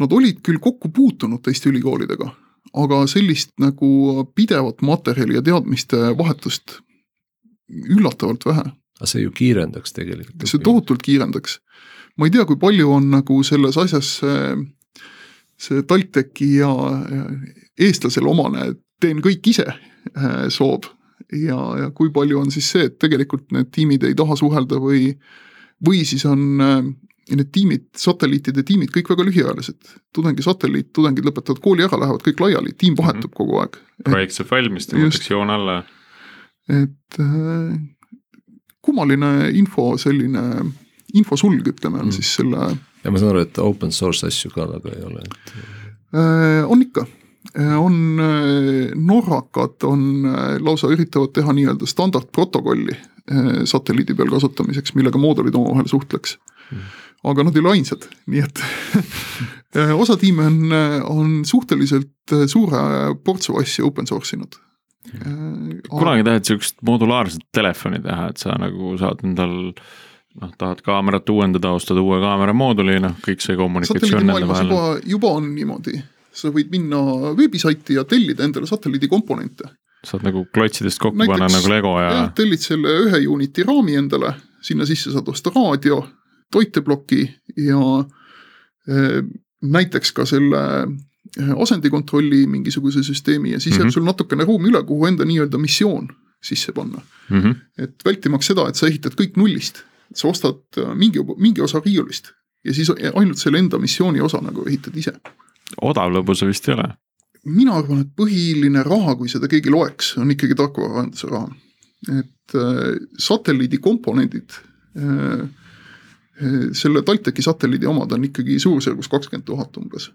nad olid küll kokku puutunud teiste ülikoolidega, aga sellist nagu pidevat materjali ja teadmiste vahetust üllatavalt vähe. aga see ju kiirendaks tegelikult. see tohutult kiirendaks. ma ei tea, kui palju on nagu selles asjas äh, see TalTechi ja eestlasele omane teen kõik ise äh, soov ja, ja kui palju on siis see, et tegelikult need tiimid ei taha suhelda või, või siis on äh, need tiimid, satelliitide tiimid kõik väga lühiajalised. tudengi satelliit, tudengid lõpetavad kooli ära, lähevad kõik laiali, tiim vahetub mm -hmm. kogu aeg. projekt saab valmis, tõmmatakse joon alla. et äh, kummaline info, selline infosulg, ütleme, on mm -hmm. siis selle ja ma saan aru, et open source asju ka väga ei ole, et. Äh, on ikka, äh, on äh, norrakad on lausa üritavad teha nii-öelda standardprotokolli satelliidi peal kasutamiseks, millega moodulid omavahel suhtleks mm. aga nad ei ole ainsad, nii et [LAUGHS] osa tiime on, on suhteliselt suure portsu asju open source inud kunagi tahad sihukest modulaarset telefoni teha, et sa nagu saad endal noh, tahad kaamerat uuendada, ostad uue kaamera mooduli, noh, kõik see kommunikatsioon nende vahel. juba, juba on niimoodi, sa võid minna veebisaiti ja tellida endale satelliidi komponente. saad nagu klotsidest kokku Näiteks, panna nagu Lego ja. jah, tellid selle ühe unit'i raami endale, sinna sisse saad osta raadio, toiteploki ja eh, näiteks ka selle eh, asendikontrolli mingisuguse süsteemi ja siis mm -hmm. jääb mhm. sul natukene ruumi üle, kuhu enda nii-öelda missioon sisse panna mm. -hmm. et vältimaks seda, et sa ehitad kõik nullist, sa ostad äh, mingi, mingi osa riiulist ja siis ainult selle enda missiooni osa nagu ehitad ise. odav lõbu see vist ei ole? mina arvan, et põhiline raha, kui seda keegi loeks, on ikkagi tarkvaraarenduse raha. et äh, satelliidi komponendid äh, selle TalTechi satelliidi omad on ikkagi suurusjärgus kakskümmend tuhat umbes.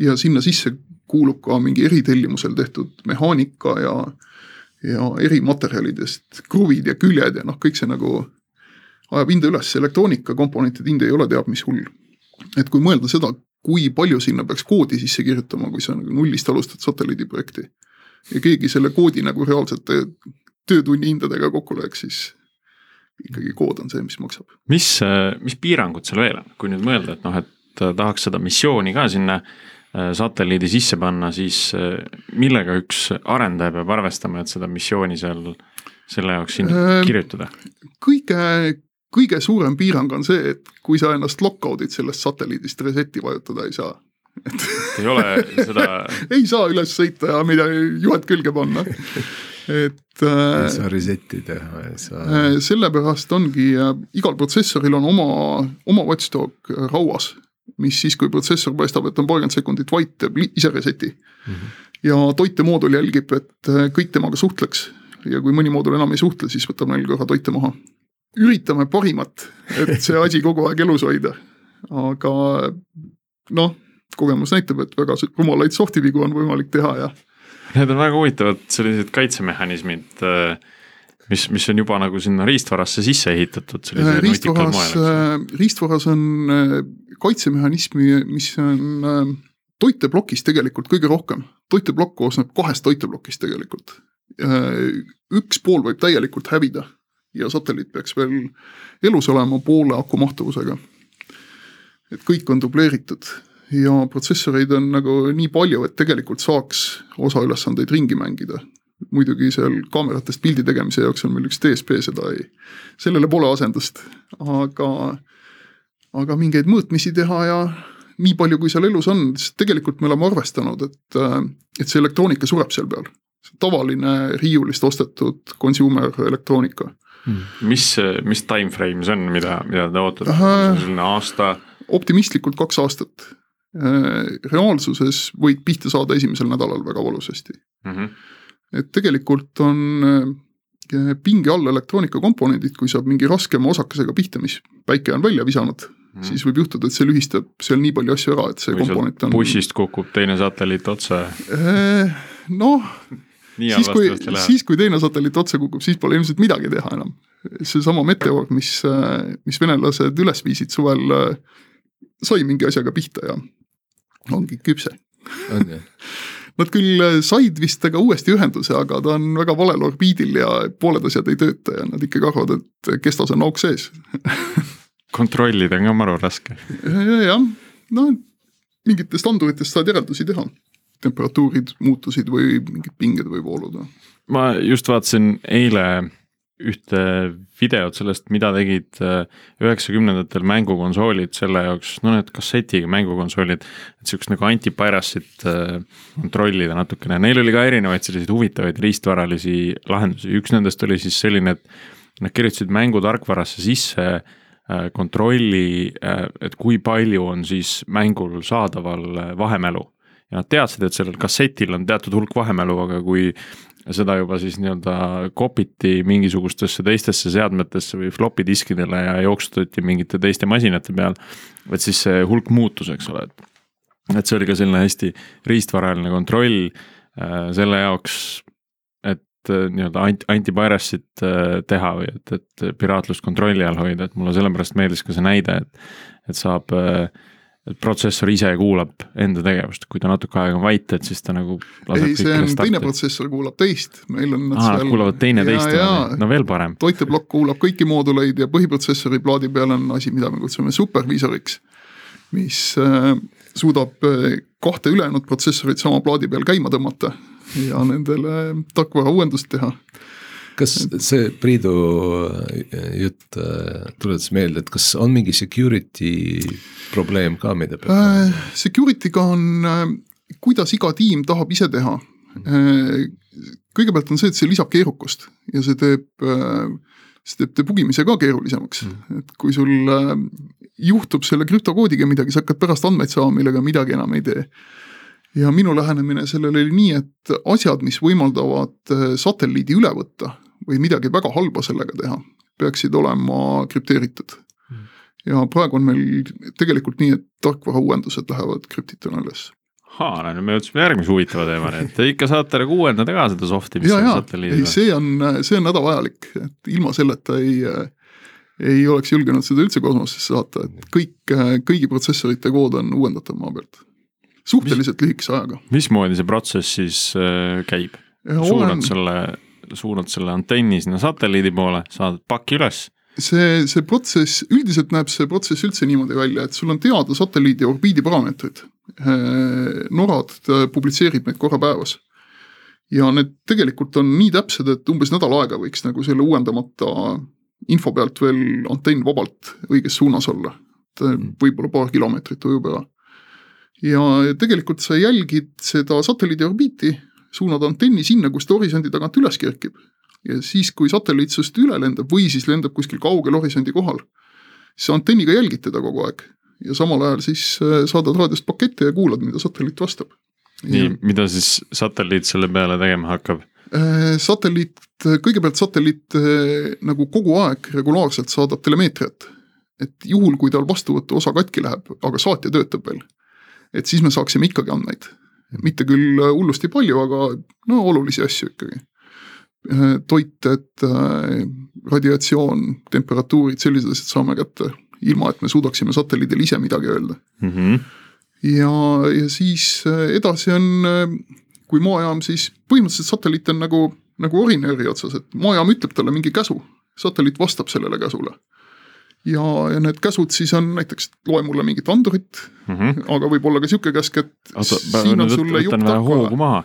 ja sinna sisse kuulub ka mingi eritellimusel tehtud mehaanika ja ja erimaterjalidest kruvid ja küljed ja noh, kõik see nagu ajab hinda üles, elektroonikakomponentide hind ei ole teab mis hull. et kui mõelda seda, kui palju sinna peaks koodi sisse kirjutama, kui sa nagu nullist alustad satelliidiprojekti ja keegi selle koodi nagu reaalsete töötunni hindadega kokku lööks, siis ikkagi kood on see, mis maksab. mis, mis piirangud seal veel on, kui nüüd mõelda, et noh, et tahaks seda missiooni ka sinna satelliidi sisse panna, siis millega üks arendaja peab arvestama, et seda missiooni seal selle jaoks siin äh, kirjutada? kõige, kõige suurem piirang on see, et kui sa ennast lockout'id sellest satelliidist reset'i vajutada ei saa. et [LAUGHS] ei ole seda [LAUGHS] ei saa üles sõita ja mida juhet külge panna et ei saa reset'i teha, ei saa. sellepärast ongi, igal protsessoril on oma, oma watchdog rauas mis siis, kui protsessor paistab, et on paarkümmend sekundit vait, teeb ise reset'i mm. -hmm. ja toitemoodul jälgib, et äh, kõik temaga suhtleks ja kui mõni moodul enam ei suhtle, siis võtab neil korra toite maha. Üritame parimat, et see asi kogu aeg elus hoida, aga noh, kogemus näitab, et väga rumalaid soft'i vigu on võimalik teha ja. Need on väga huvitavad sellised kaitsemehhanismid äh mis, mis on juba nagu sinna riistvarasse sisse ehitatud moel. Äh, riistvaras on äh, kaitsemehhanismi, mis on toiteplokis tegelikult kõige rohkem. toiteplokk koosneb kahest toiteplokist tegelikult. üks pool võib täielikult hävida ja satelliit peaks veel elus olema poole aku mahtuvusega. et kõik on dubleeritud ja protsessoreid on nagu nii palju, et tegelikult saaks osa ülesandeid ringi mängida muidugi seal kaameratest pildi tegemise jaoks on meil üks DSP, seda ei, sellele pole asendust, aga, aga mingeid mõõtmisi teha ja nii palju, kui seal elus on, sest tegelikult me oleme arvestanud, et, et see elektroonika sureb seal peal. tavaline riiulist ostetud consumer elektroonika. Mis, mis time frame see on, mida, mida te ootate, selline aasta? optimistlikult kaks aastat. reaalsuses võid pihta saada esimesel nädalal väga valusasti mm. -hmm et tegelikult on äh, pinge all elektroonikakomponendid, kui saab mingi raskema osakesega pihta, mis päike on välja visanud mm., siis võib juhtuda, et see lühistab seal nii palju asju ära, et see või komponent on. bussist kukub teine satelliit otse. Äh, noh, siis kui, siis kui teine satelliit otse kukub, siis pole ilmselt midagi teha enam. seesama meteoor, mis, mis venelased üles viisid suvel, sai mingi asjaga pihta ja ongi küpse. on jah [LAUGHS] Nad küll said vist temaga uuesti ühenduse, aga ta on väga valel orbiidil ja pooled asjad ei tööta ja nad ikkagi arvavad, et kestas on auk sees [LAUGHS] kontrollida on ka maru raske ja,. jah, no mingitest anduritest saad järeldusi teha. Temperatuurid muutusid või mingid pinged või voolud. ma just vaatasin eile ühte videot sellest, mida tegid äh, üheksakümnendatel mängukonsoolid selle jaoks, no need kassetiga mängukonsoolid. et sihukest nagu anti-piracy't äh, kontrollida natukene, neil oli ka erinevaid selliseid huvitavaid riistvaralisi lahendusi, üks nendest oli siis selline, et nad kirjutasid mängu tarkvarasse sisse äh, kontrolli, et kui palju on siis mängul saadaval vahemälu ja nad teadsid, et sellel kassetil on teatud hulk vahemälu, aga kui seda juba siis nii-öelda copy'ti mingisugustesse teistesse seadmetesse või floppy diskidele ja jooksutati mingite teiste masinate peal. et siis see hulk muutus, eks ole, et, et see oli ka selline hästi riistvaraline kontroll äh, selle jaoks, et äh, nii-öelda anti, anti-piracy't äh, teha või et, et piraatlust kontrolli all hoida, et mulle sellepärast meeldis ka see näide, et, et saab äh, et protsessor ise kuulab enda tegevust, kui ta natuke aega on vait, et siis ta nagu. ei, see on teine protsessor kuulab teist, meil on. aa, nad kuulavad teineteist, no veel parem. toiteplokk kuulab kõiki mooduleid ja põhiprotsessori plaadi peal on asi, mida me kutsume superviisoriks. mis äh, suudab äh, kahte ülejäänud protsessorit sama plaadi peal käima tõmmata ja nendele tarkvara uuendust teha kas see Priidu äh, jutt äh, tuletas meelde, et kas on mingi security probleem ka, mida peab äh,? Security'ga on äh,, kuidas iga tiim tahab ise teha kõigepealt on see, et see lisab keerukust ja see teeb see teeb, pugimise ka keerulisemaks mm., et kui sul juhtub selle krüptokoodiga midagi, sa hakkad pärast andmeid saama, millega midagi enam ei tee ja minu lähenemine sellele oli nii, et asjad, mis võimaldavad satelliidi üle võtta, või midagi väga halba sellega teha, peaksid olema krüpteeritud mm.. ja praegu on meil tegelikult nii, et tarkvarauuendused lähevad krüptituna üles ahaa, no nüüd me jõudsime järgmise huvitava teemani, et te ikka saate nagu uuendada ka seda soft'i, mis ja, on satelliidil. see on, see on hädavajalik, et ilma selleta ei, ei oleks julgenud seda üldse kosmosesse saata, et kõik, kõigi protsessorite kood on uuendatav maa pealt. suhteliselt mis, lühikese ajaga. mismoodi see protsess siis äh, käib? suunad olen... selle suunad selle antenni sinna satelliidi poole, saad paki üles. see, see protsess, üldiselt näeb see protsess üldse niimoodi välja, et sul on teada satelliidi orbiidi parameetrid. Äh, NORAD publitseerib neid korra päevas. ja need tegelikult on nii täpsed, et umbes nädal aega võiks nagu selle uuendamata info pealt veel antenn vabalt õiges suunas olla. et äh, võib-olla paar kilomeetrit ujub ära ja tegelikult sa jälgid seda satelliidi orbiiti suunad antenni sinna, kus ta horisondi tagant üles kerkib. ja siis, kui satelliit sinust üle lendab või siis lendab kuskil kaugel horisondi kohal, siis antenniga jälgid teda kogu aeg ja samal ajal siis äh, saadad raadiost pakette ja kuulad, mida satelliit vastab. nii, mida siis satelliit selle peale tegema hakkab? Äh, satelliit, kõigepealt satelliit äh, nagu kogu aeg regulaarselt saadab telemeetriat. et juhul, kui tal vastuvõtu osa katki läheb, aga saatja töötab veel, et siis me saaksime ikkagi andmeid mitte küll äh, hullusti palju, aga no olulisi asju ikkagi. Äh, toited, äh, radiatsioon, temperatuurid, sellised asjad saame kätte, ilma et me suudaksime satelliidil ise midagi öelda mm. -hmm. ja, ja siis edasi on, kui maajaam siis, põhimõtteliselt satelliit on nagu, nagu orinööri otsas, et maajaam ütleb talle mingi käsu, satelliit vastab sellele käsule ja, ja need käsud siis on näiteks loe mulle mingit andurit mm, -hmm. aga võib-olla ka sihuke käsk, et Oota, siin on sulle jupp maha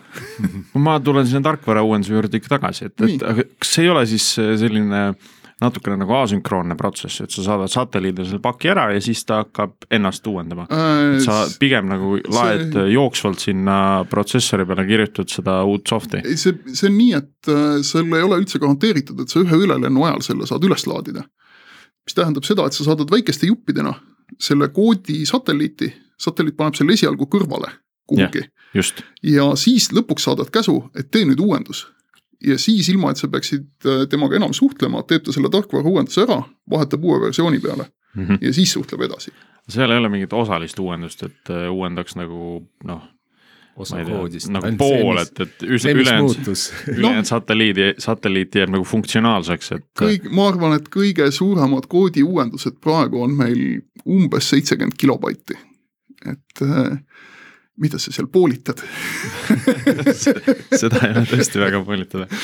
ma tulen sinna tarkvarauuenduse juurde ikka tagasi, et, et aga kas ei ole siis selline natukene nagu asünkroonne protsess, et sa saadad satelliidile selle paki ära ja siis ta hakkab ennast uuendama äh,. sa pigem nagu laed see... jooksvalt sinna protsessori peale, kirjutad seda uut soft'i. see, see on nii, et äh, sul ei ole üldse garanteeritud, et sa ühe ülelennu ajal selle saad üles laadida mis tähendab seda, et sa saadad väikeste juppidena selle koodi satelliiti, satelliit paneb selle esialgu kõrvale kuhugi. ja siis lõpuks saadad käsu, et tee nüüd uuendus. ja siis ilma, et sa peaksid äh, temaga enam suhtlema, teeb ta selle tarkvara uuenduse ära, vahetab uue versiooni peale mm -hmm. ja siis suhtleb edasi. seal ei ole mingit osalist uuendust, et äh, uuendaks nagu noh osa koodist. nagu pool, et, et ülejäänud, ülejäänud no. satelliidi, satelliit jääb nagu funktsionaalseks, et. kõik, ma arvan, et kõige suuremad koodi uuendused praegu on meil umbes seitsekümmend kilobaiti. et äh, mida sa seal poolitad? Seda ei ole tõesti väga poolitada. [LAUGHS]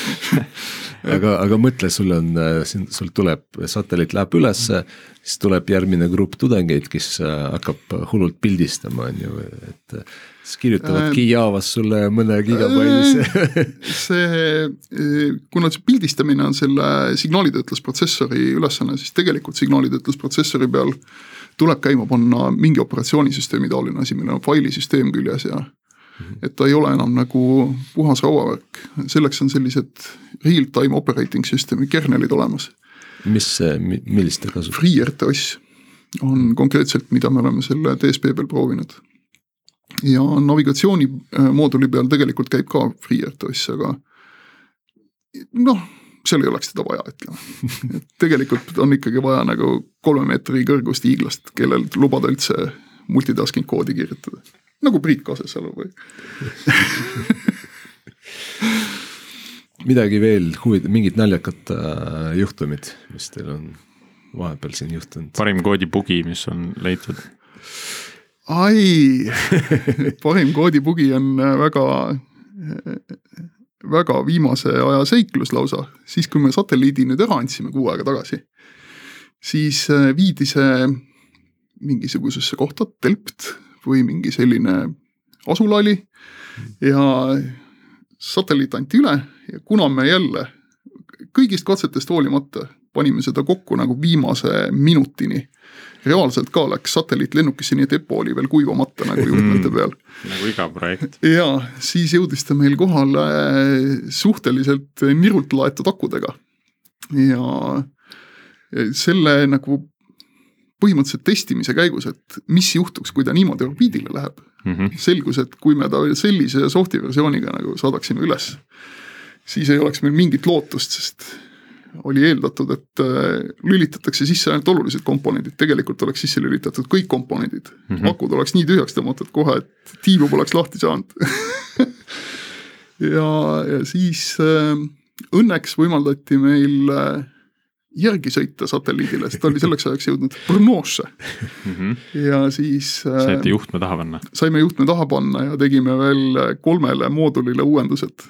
Aga, aga mõtle, sul on, sul tuleb, satelliit läheb ülesse, siis tuleb järgmine grupp tudengeid, kes äh, hakkab hullult pildistama, on ju, et siis kirjutavadki äh, Javas sulle mõne gigabaidise äh, see, kuna see pildistamine on selle signaalitöötlusprotsessori ülesanne, siis tegelikult signaalitöötlusprotsessori peal tuleb käima panna mingi operatsioonisüsteemi taoline asi, millel on failisüsteem küljes ja Mhm. et ta ei ole enam nagu puhas rauavärk, selleks on sellised real-time operating system'i kernelid olemas. mis, millist ta kasutab? FreeRTOS on konkreetselt, mida me oleme selle DSP peal proovinud. ja navigatsioonimooduli peal tegelikult käib ka FreeRTOS, aga noh, seal ei oleks teda vaja, ütleme. et tegelikult on ikkagi vaja nagu kolme meetri kõrgust hiiglast, kellel lubada üldse multitasking koodi kirjutada nagu Priit Kasesalu või midagi veel huvitav, mingid naljakad äh, juhtumid, mis teil on vahepeal siin juhtunud? parim koodibugi, mis on leitud? ai, parim koodibugi on väga, väga viimase aja seiklus lausa, siis kui me satelliidi nüüd ära andsime kuu aega tagasi, siis äh, viidi see mingisugusesse kohta, Delft või mingi selline asula oli ja satelliit anti üle ja kuna me jälle kõigist katsetest hoolimata panime seda kokku nagu viimase minutini reaalselt ka läks satelliit lennukisse, nii et EPO oli veel kuivamata nagu juhtmete peal mm,. nagu iga projekt. ja siis jõudis ta meil kohale suhteliselt nirult laetud akudega. ja selle nagu põhimõtteliselt testimise käigus, et mis juhtuks, kui ta niimoodi orbiidile läheb mm. -hmm. selgus, et kui me ta sellise soft'i versiooniga nagu saadaksime üles, siis ei oleks meil mingit lootust, sest oli eeldatud, et äh, lülitatakse sisse ainult olulised komponendid, tegelikult oleks sisse lülitatud kõik komponendid mm. -hmm. akud oleks nii tühjaks tõmmatud kohe, et tiibu poleks lahti saanud [LAUGHS] ja, ja siis äh, õnneks võimaldati meil äh, järgi sõita satelliidile, sest ta oli selleks ajaks jõudnud Brnosse mm. -hmm. ja siis äh,. saite juhtme taha panna? saime juhtme taha panna ja tegime veel kolmele moodulile uuendused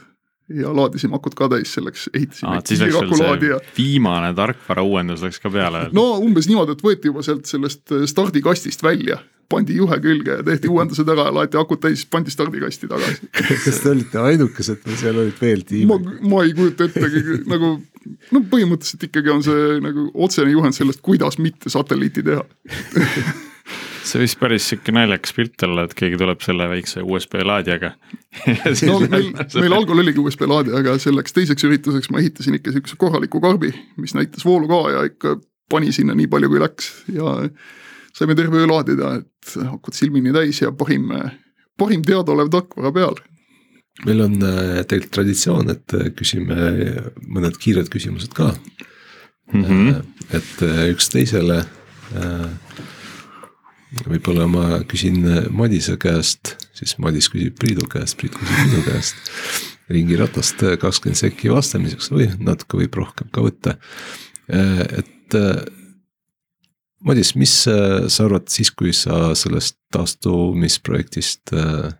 ja laadisime akud ka täis, selleks ehitasime kiirakulaadija. viimane tarkvara uuendus läks ka peale. no umbes niimoodi, et võeti juba sealt sellest äh, stardikastist välja, pandi juhe külge ja tehti uuendused ära, laeti akud täis, pandi stardikasti tagasi [LAUGHS] kas te olite ainukesed või seal olid veel tiime? ma, ma ei kujuta ettegi [LAUGHS] nagu no põhimõtteliselt ikkagi on see nagu otsene juhend sellest, kuidas mitte satelliiti teha [LAUGHS] see võis päris sihuke naljakas pilt olla, et keegi tuleb selle väikse USB laadijaga [LAUGHS] no meil, meil algul oligi USB laadija, aga selleks teiseks ürituseks ma ehitasin ikka sihukese korraliku karbi, mis näitas voolu ka ja ikka pani sinna nii palju, kui läks ja saime terve öö laadida, et akud silmini täis ja parim, parim teadaolev tarkvara peal meil on äh, tegelikult traditsioon, et äh, küsime mõned kiired küsimused ka mm. -hmm. et üks teisele võib-olla ma küsin Madise käest, siis Madis küsib Priidu käest, Priit küsib minu käest. ringiratast kakskümmend sekki vastamiseks või natuke võib rohkem ka võtta. et Madis, mis sa arvad siis, kui sa sellest taastumisprojektist äh,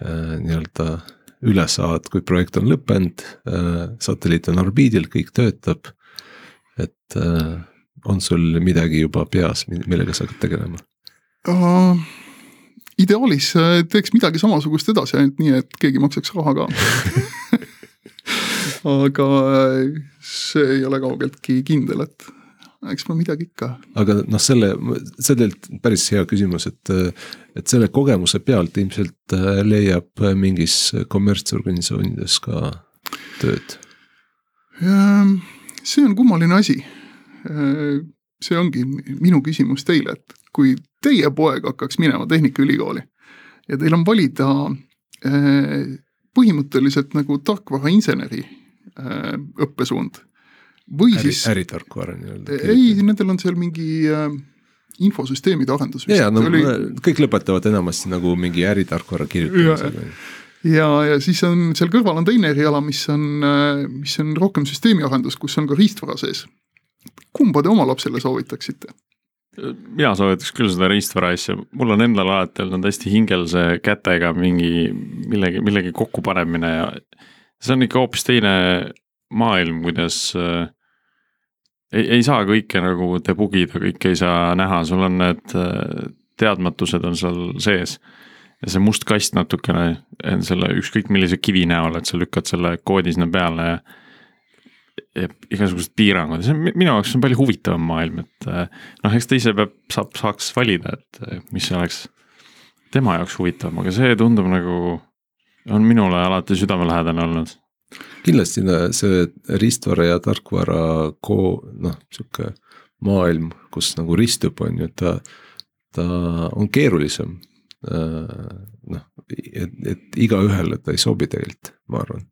äh, nii-öelda üle saad, kui projekt on lõppenud äh,, satelliit on orbiidil, kõik töötab. et äh, on sul midagi juba peas, millega sa hakkad tegelema? Uh,? ideaalis äh, teeks midagi samasugust edasi, ainult nii, et keegi maksaks raha ka [LAUGHS] aga äh, see ei ole kaugeltki kindel, et eks ma midagi ikka. aga noh, selle, see tegelikult päris hea küsimus, et, et selle kogemuse pealt ilmselt äh, leiab mingis kommertsorganisatsioonides ka tööd? see on kummaline asi. see ongi minu küsimus teile, et kui teie poeg hakkaks minema Tehnikaülikooli ja teil on valida eh, põhimõtteliselt nagu tarkvarainseneri eh, õppesuund. või Äri, siis. äritarkvara nii-öelda. ei, nendel on seal mingi infosüsteemide arendus. ja, no oli... kõik lõpetavad enamasti nagu mingi äritarkvara kirjutamisega. ja, ja, ja siis on seal kõrval on teine eriala, mis on, mis on rohkem süsteemiarendus, kus on ka riistvara sees. kumba te oma lapsele soovitaksite? Mina soovitaks küll seda riistvara asja, mul on endal alati olnud hästi hingel see kätega mingi millegi, millegi kokkupanemine ja see on ikka hoopis teine maailm, kuidas äh, ei, ei saa kõike nagu debugida, kõike ei saa näha, sul on need äh, teadmatused on seal sees. ja see must kast natukene selle ükskõik millise kivi näol, et sa lükkad selle koodi sinna peale ja igasugused piirangud, see on minu jaoks on palju huvitavam maailm, et eh, noh, eks ta ise peab, saab, saaks valida, et eh, mis oleks tema jaoks huvitavam, aga see tundub nagu, on minule alati südamelähedane olnud. kindlasti see riistvara ja tarkvara ko-, noh, sihuke maailm, kus nagu ristub, on ju, ta, ta on keerulisem. Eh, noh, et, et igaühele ta ei sobi tegelikult, ma arvan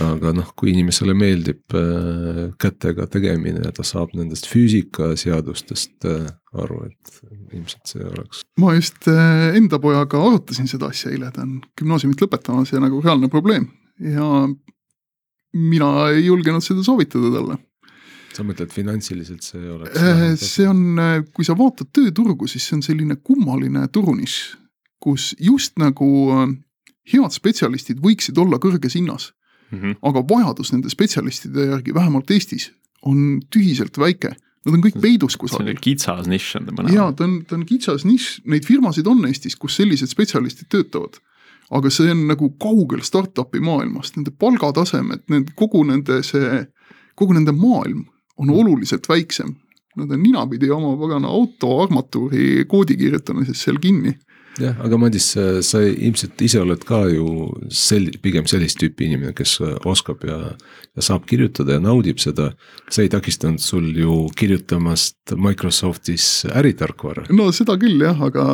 aga noh, kui inimesele meeldib äh, kätega tegemine ja ta saab nendest füüsikaseadustest äh, aru, et ilmselt see oleks. ma just äh, enda pojaga arutasin seda asja eile, ta on gümnaasiumit lõpetamas ja nagu reaalne probleem ja mina ei julgenud seda soovitada talle. sa mõtled finantsiliselt see oleks? See on, kui sa vaatad tööturgu, siis see on selline kummaline turunišš, kus just nagu head spetsialistid võiksid olla kõrges hinnas mm. -hmm. aga vajadus nende spetsialistide järgi, vähemalt Eestis, on tühiselt väike. Nad on kõik peidus kusagil. see on kitsas nišš on ta mõne. jaa, ta on, ta on kitsas nišš, neid firmasid on Eestis, kus sellised spetsialistid töötavad aga see on nagu kaugel startup'i maailmast, nende palgatasemed, nende kogu nende see, kogu nende maailm on mm. oluliselt väiksem. Nad on ninapidi oma pagana auto armatuuri koodi kirjutamises seal kinni jah, aga Madis, sa ilmselt ise oled ka ju sel-, pigem sellist tüüpi inimene, kes oskab ja, ja saab kirjutada ja naudib seda. see ei takistanud sul ju kirjutamast Microsoftis äritarkvara. no seda küll jah, aga,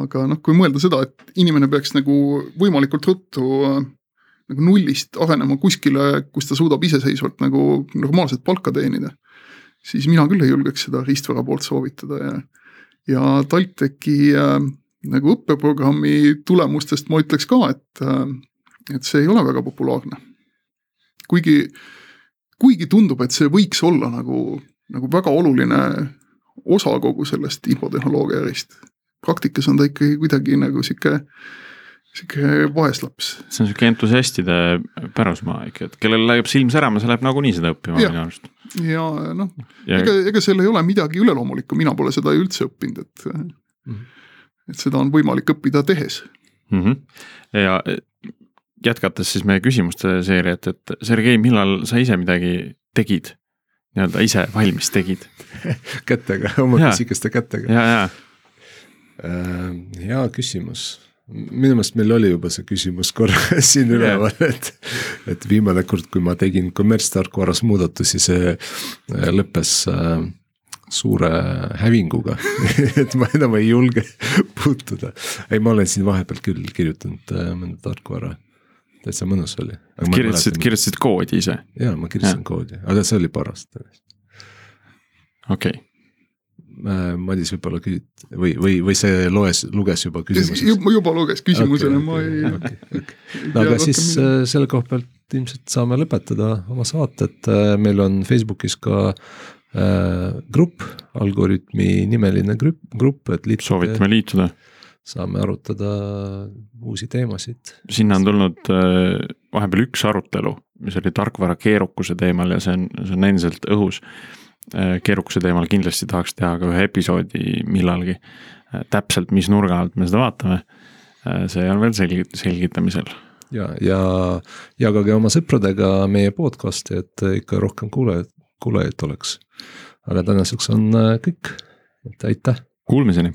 aga noh, kui mõelda seda, et inimene peaks nagu võimalikult ruttu nagu nullist arenema kuskile, kus ta suudab iseseisvalt nagu normaalset palka teenida. siis mina küll ei julgeks seda riistvara poolt soovitada ja, ja TalTechi äh, nagu õppeprogrammi tulemustest ma ütleks ka, et, et see ei ole väga populaarne. kuigi, kuigi tundub, et see võiks olla nagu, nagu väga oluline osa kogu sellest infotehnoloogia ärist. praktikas on ta ikkagi kuidagi nagu sihuke, sihuke vaeslaps. see on sihuke entusiastide pärusmaa ikka, et kellel läheb silm särama, see läheb nagunii seda õppima minu arust. ja noh, ega, ega seal ei ole midagi üleloomulikku, mina pole seda üldse õppinud, et mm. -hmm et seda on võimalik õppida tehes mm. -hmm. ja jätkates siis meie küsimuste seeriat, et Sergei, millal sa ise midagi tegid? nii-öelda ise valmis tegid [LAUGHS] kätega, oma pisikeste kätega. ja, ja äh,. hea küsimus minu meelest meil oli juba see küsimus korra [LAUGHS] siin üleval, et, et viimane kord, kui ma tegin kommertstarkvaras muudatusi, see äh, lõppes äh, suure hävinguga [LAUGHS] et ma enam ei julge puutuda. ei, ma olen siin vahepeal küll kirjutanud äh, mõnda tarkvara, täitsa mõnus oli. kirjutasid, kirjutasid koodi ise? jaa, ma kirjutasin ja. koodi, aga see oli paras tõesti. okei okay. Äh, Madis võib-olla küsid või, või, või see loes, luges juba küsimuses? juba, juba luges küsimusele okay,, ma ei okay,. Okay. [LAUGHS] no aga siis äh, selle koha pealt ilmselt saame lõpetada oma saated, meil on Facebookis ka Äh, grupp, Algorütmi nimeline grupp, grupp, et liituda. soovitame liituda. saame arutada uusi teemasid. sinna on tulnud äh, vahepeal üks arutelu, mis oli tarkvara keerukuse teemal ja see on, see on endiselt õhus. Äh, keerukuse teemal kindlasti tahaks teha ka ühe episoodi millalgi. täpselt, mis nurga alt me seda vaatame, see on veel selgi-, selgitamisel ja, ja jagage oma sõpradega meie podcast'i, et ikka rohkem kuulajaid, kuulajaid oleks aga tänaseks on äh, kõik, et aitäh. Kuulmiseni.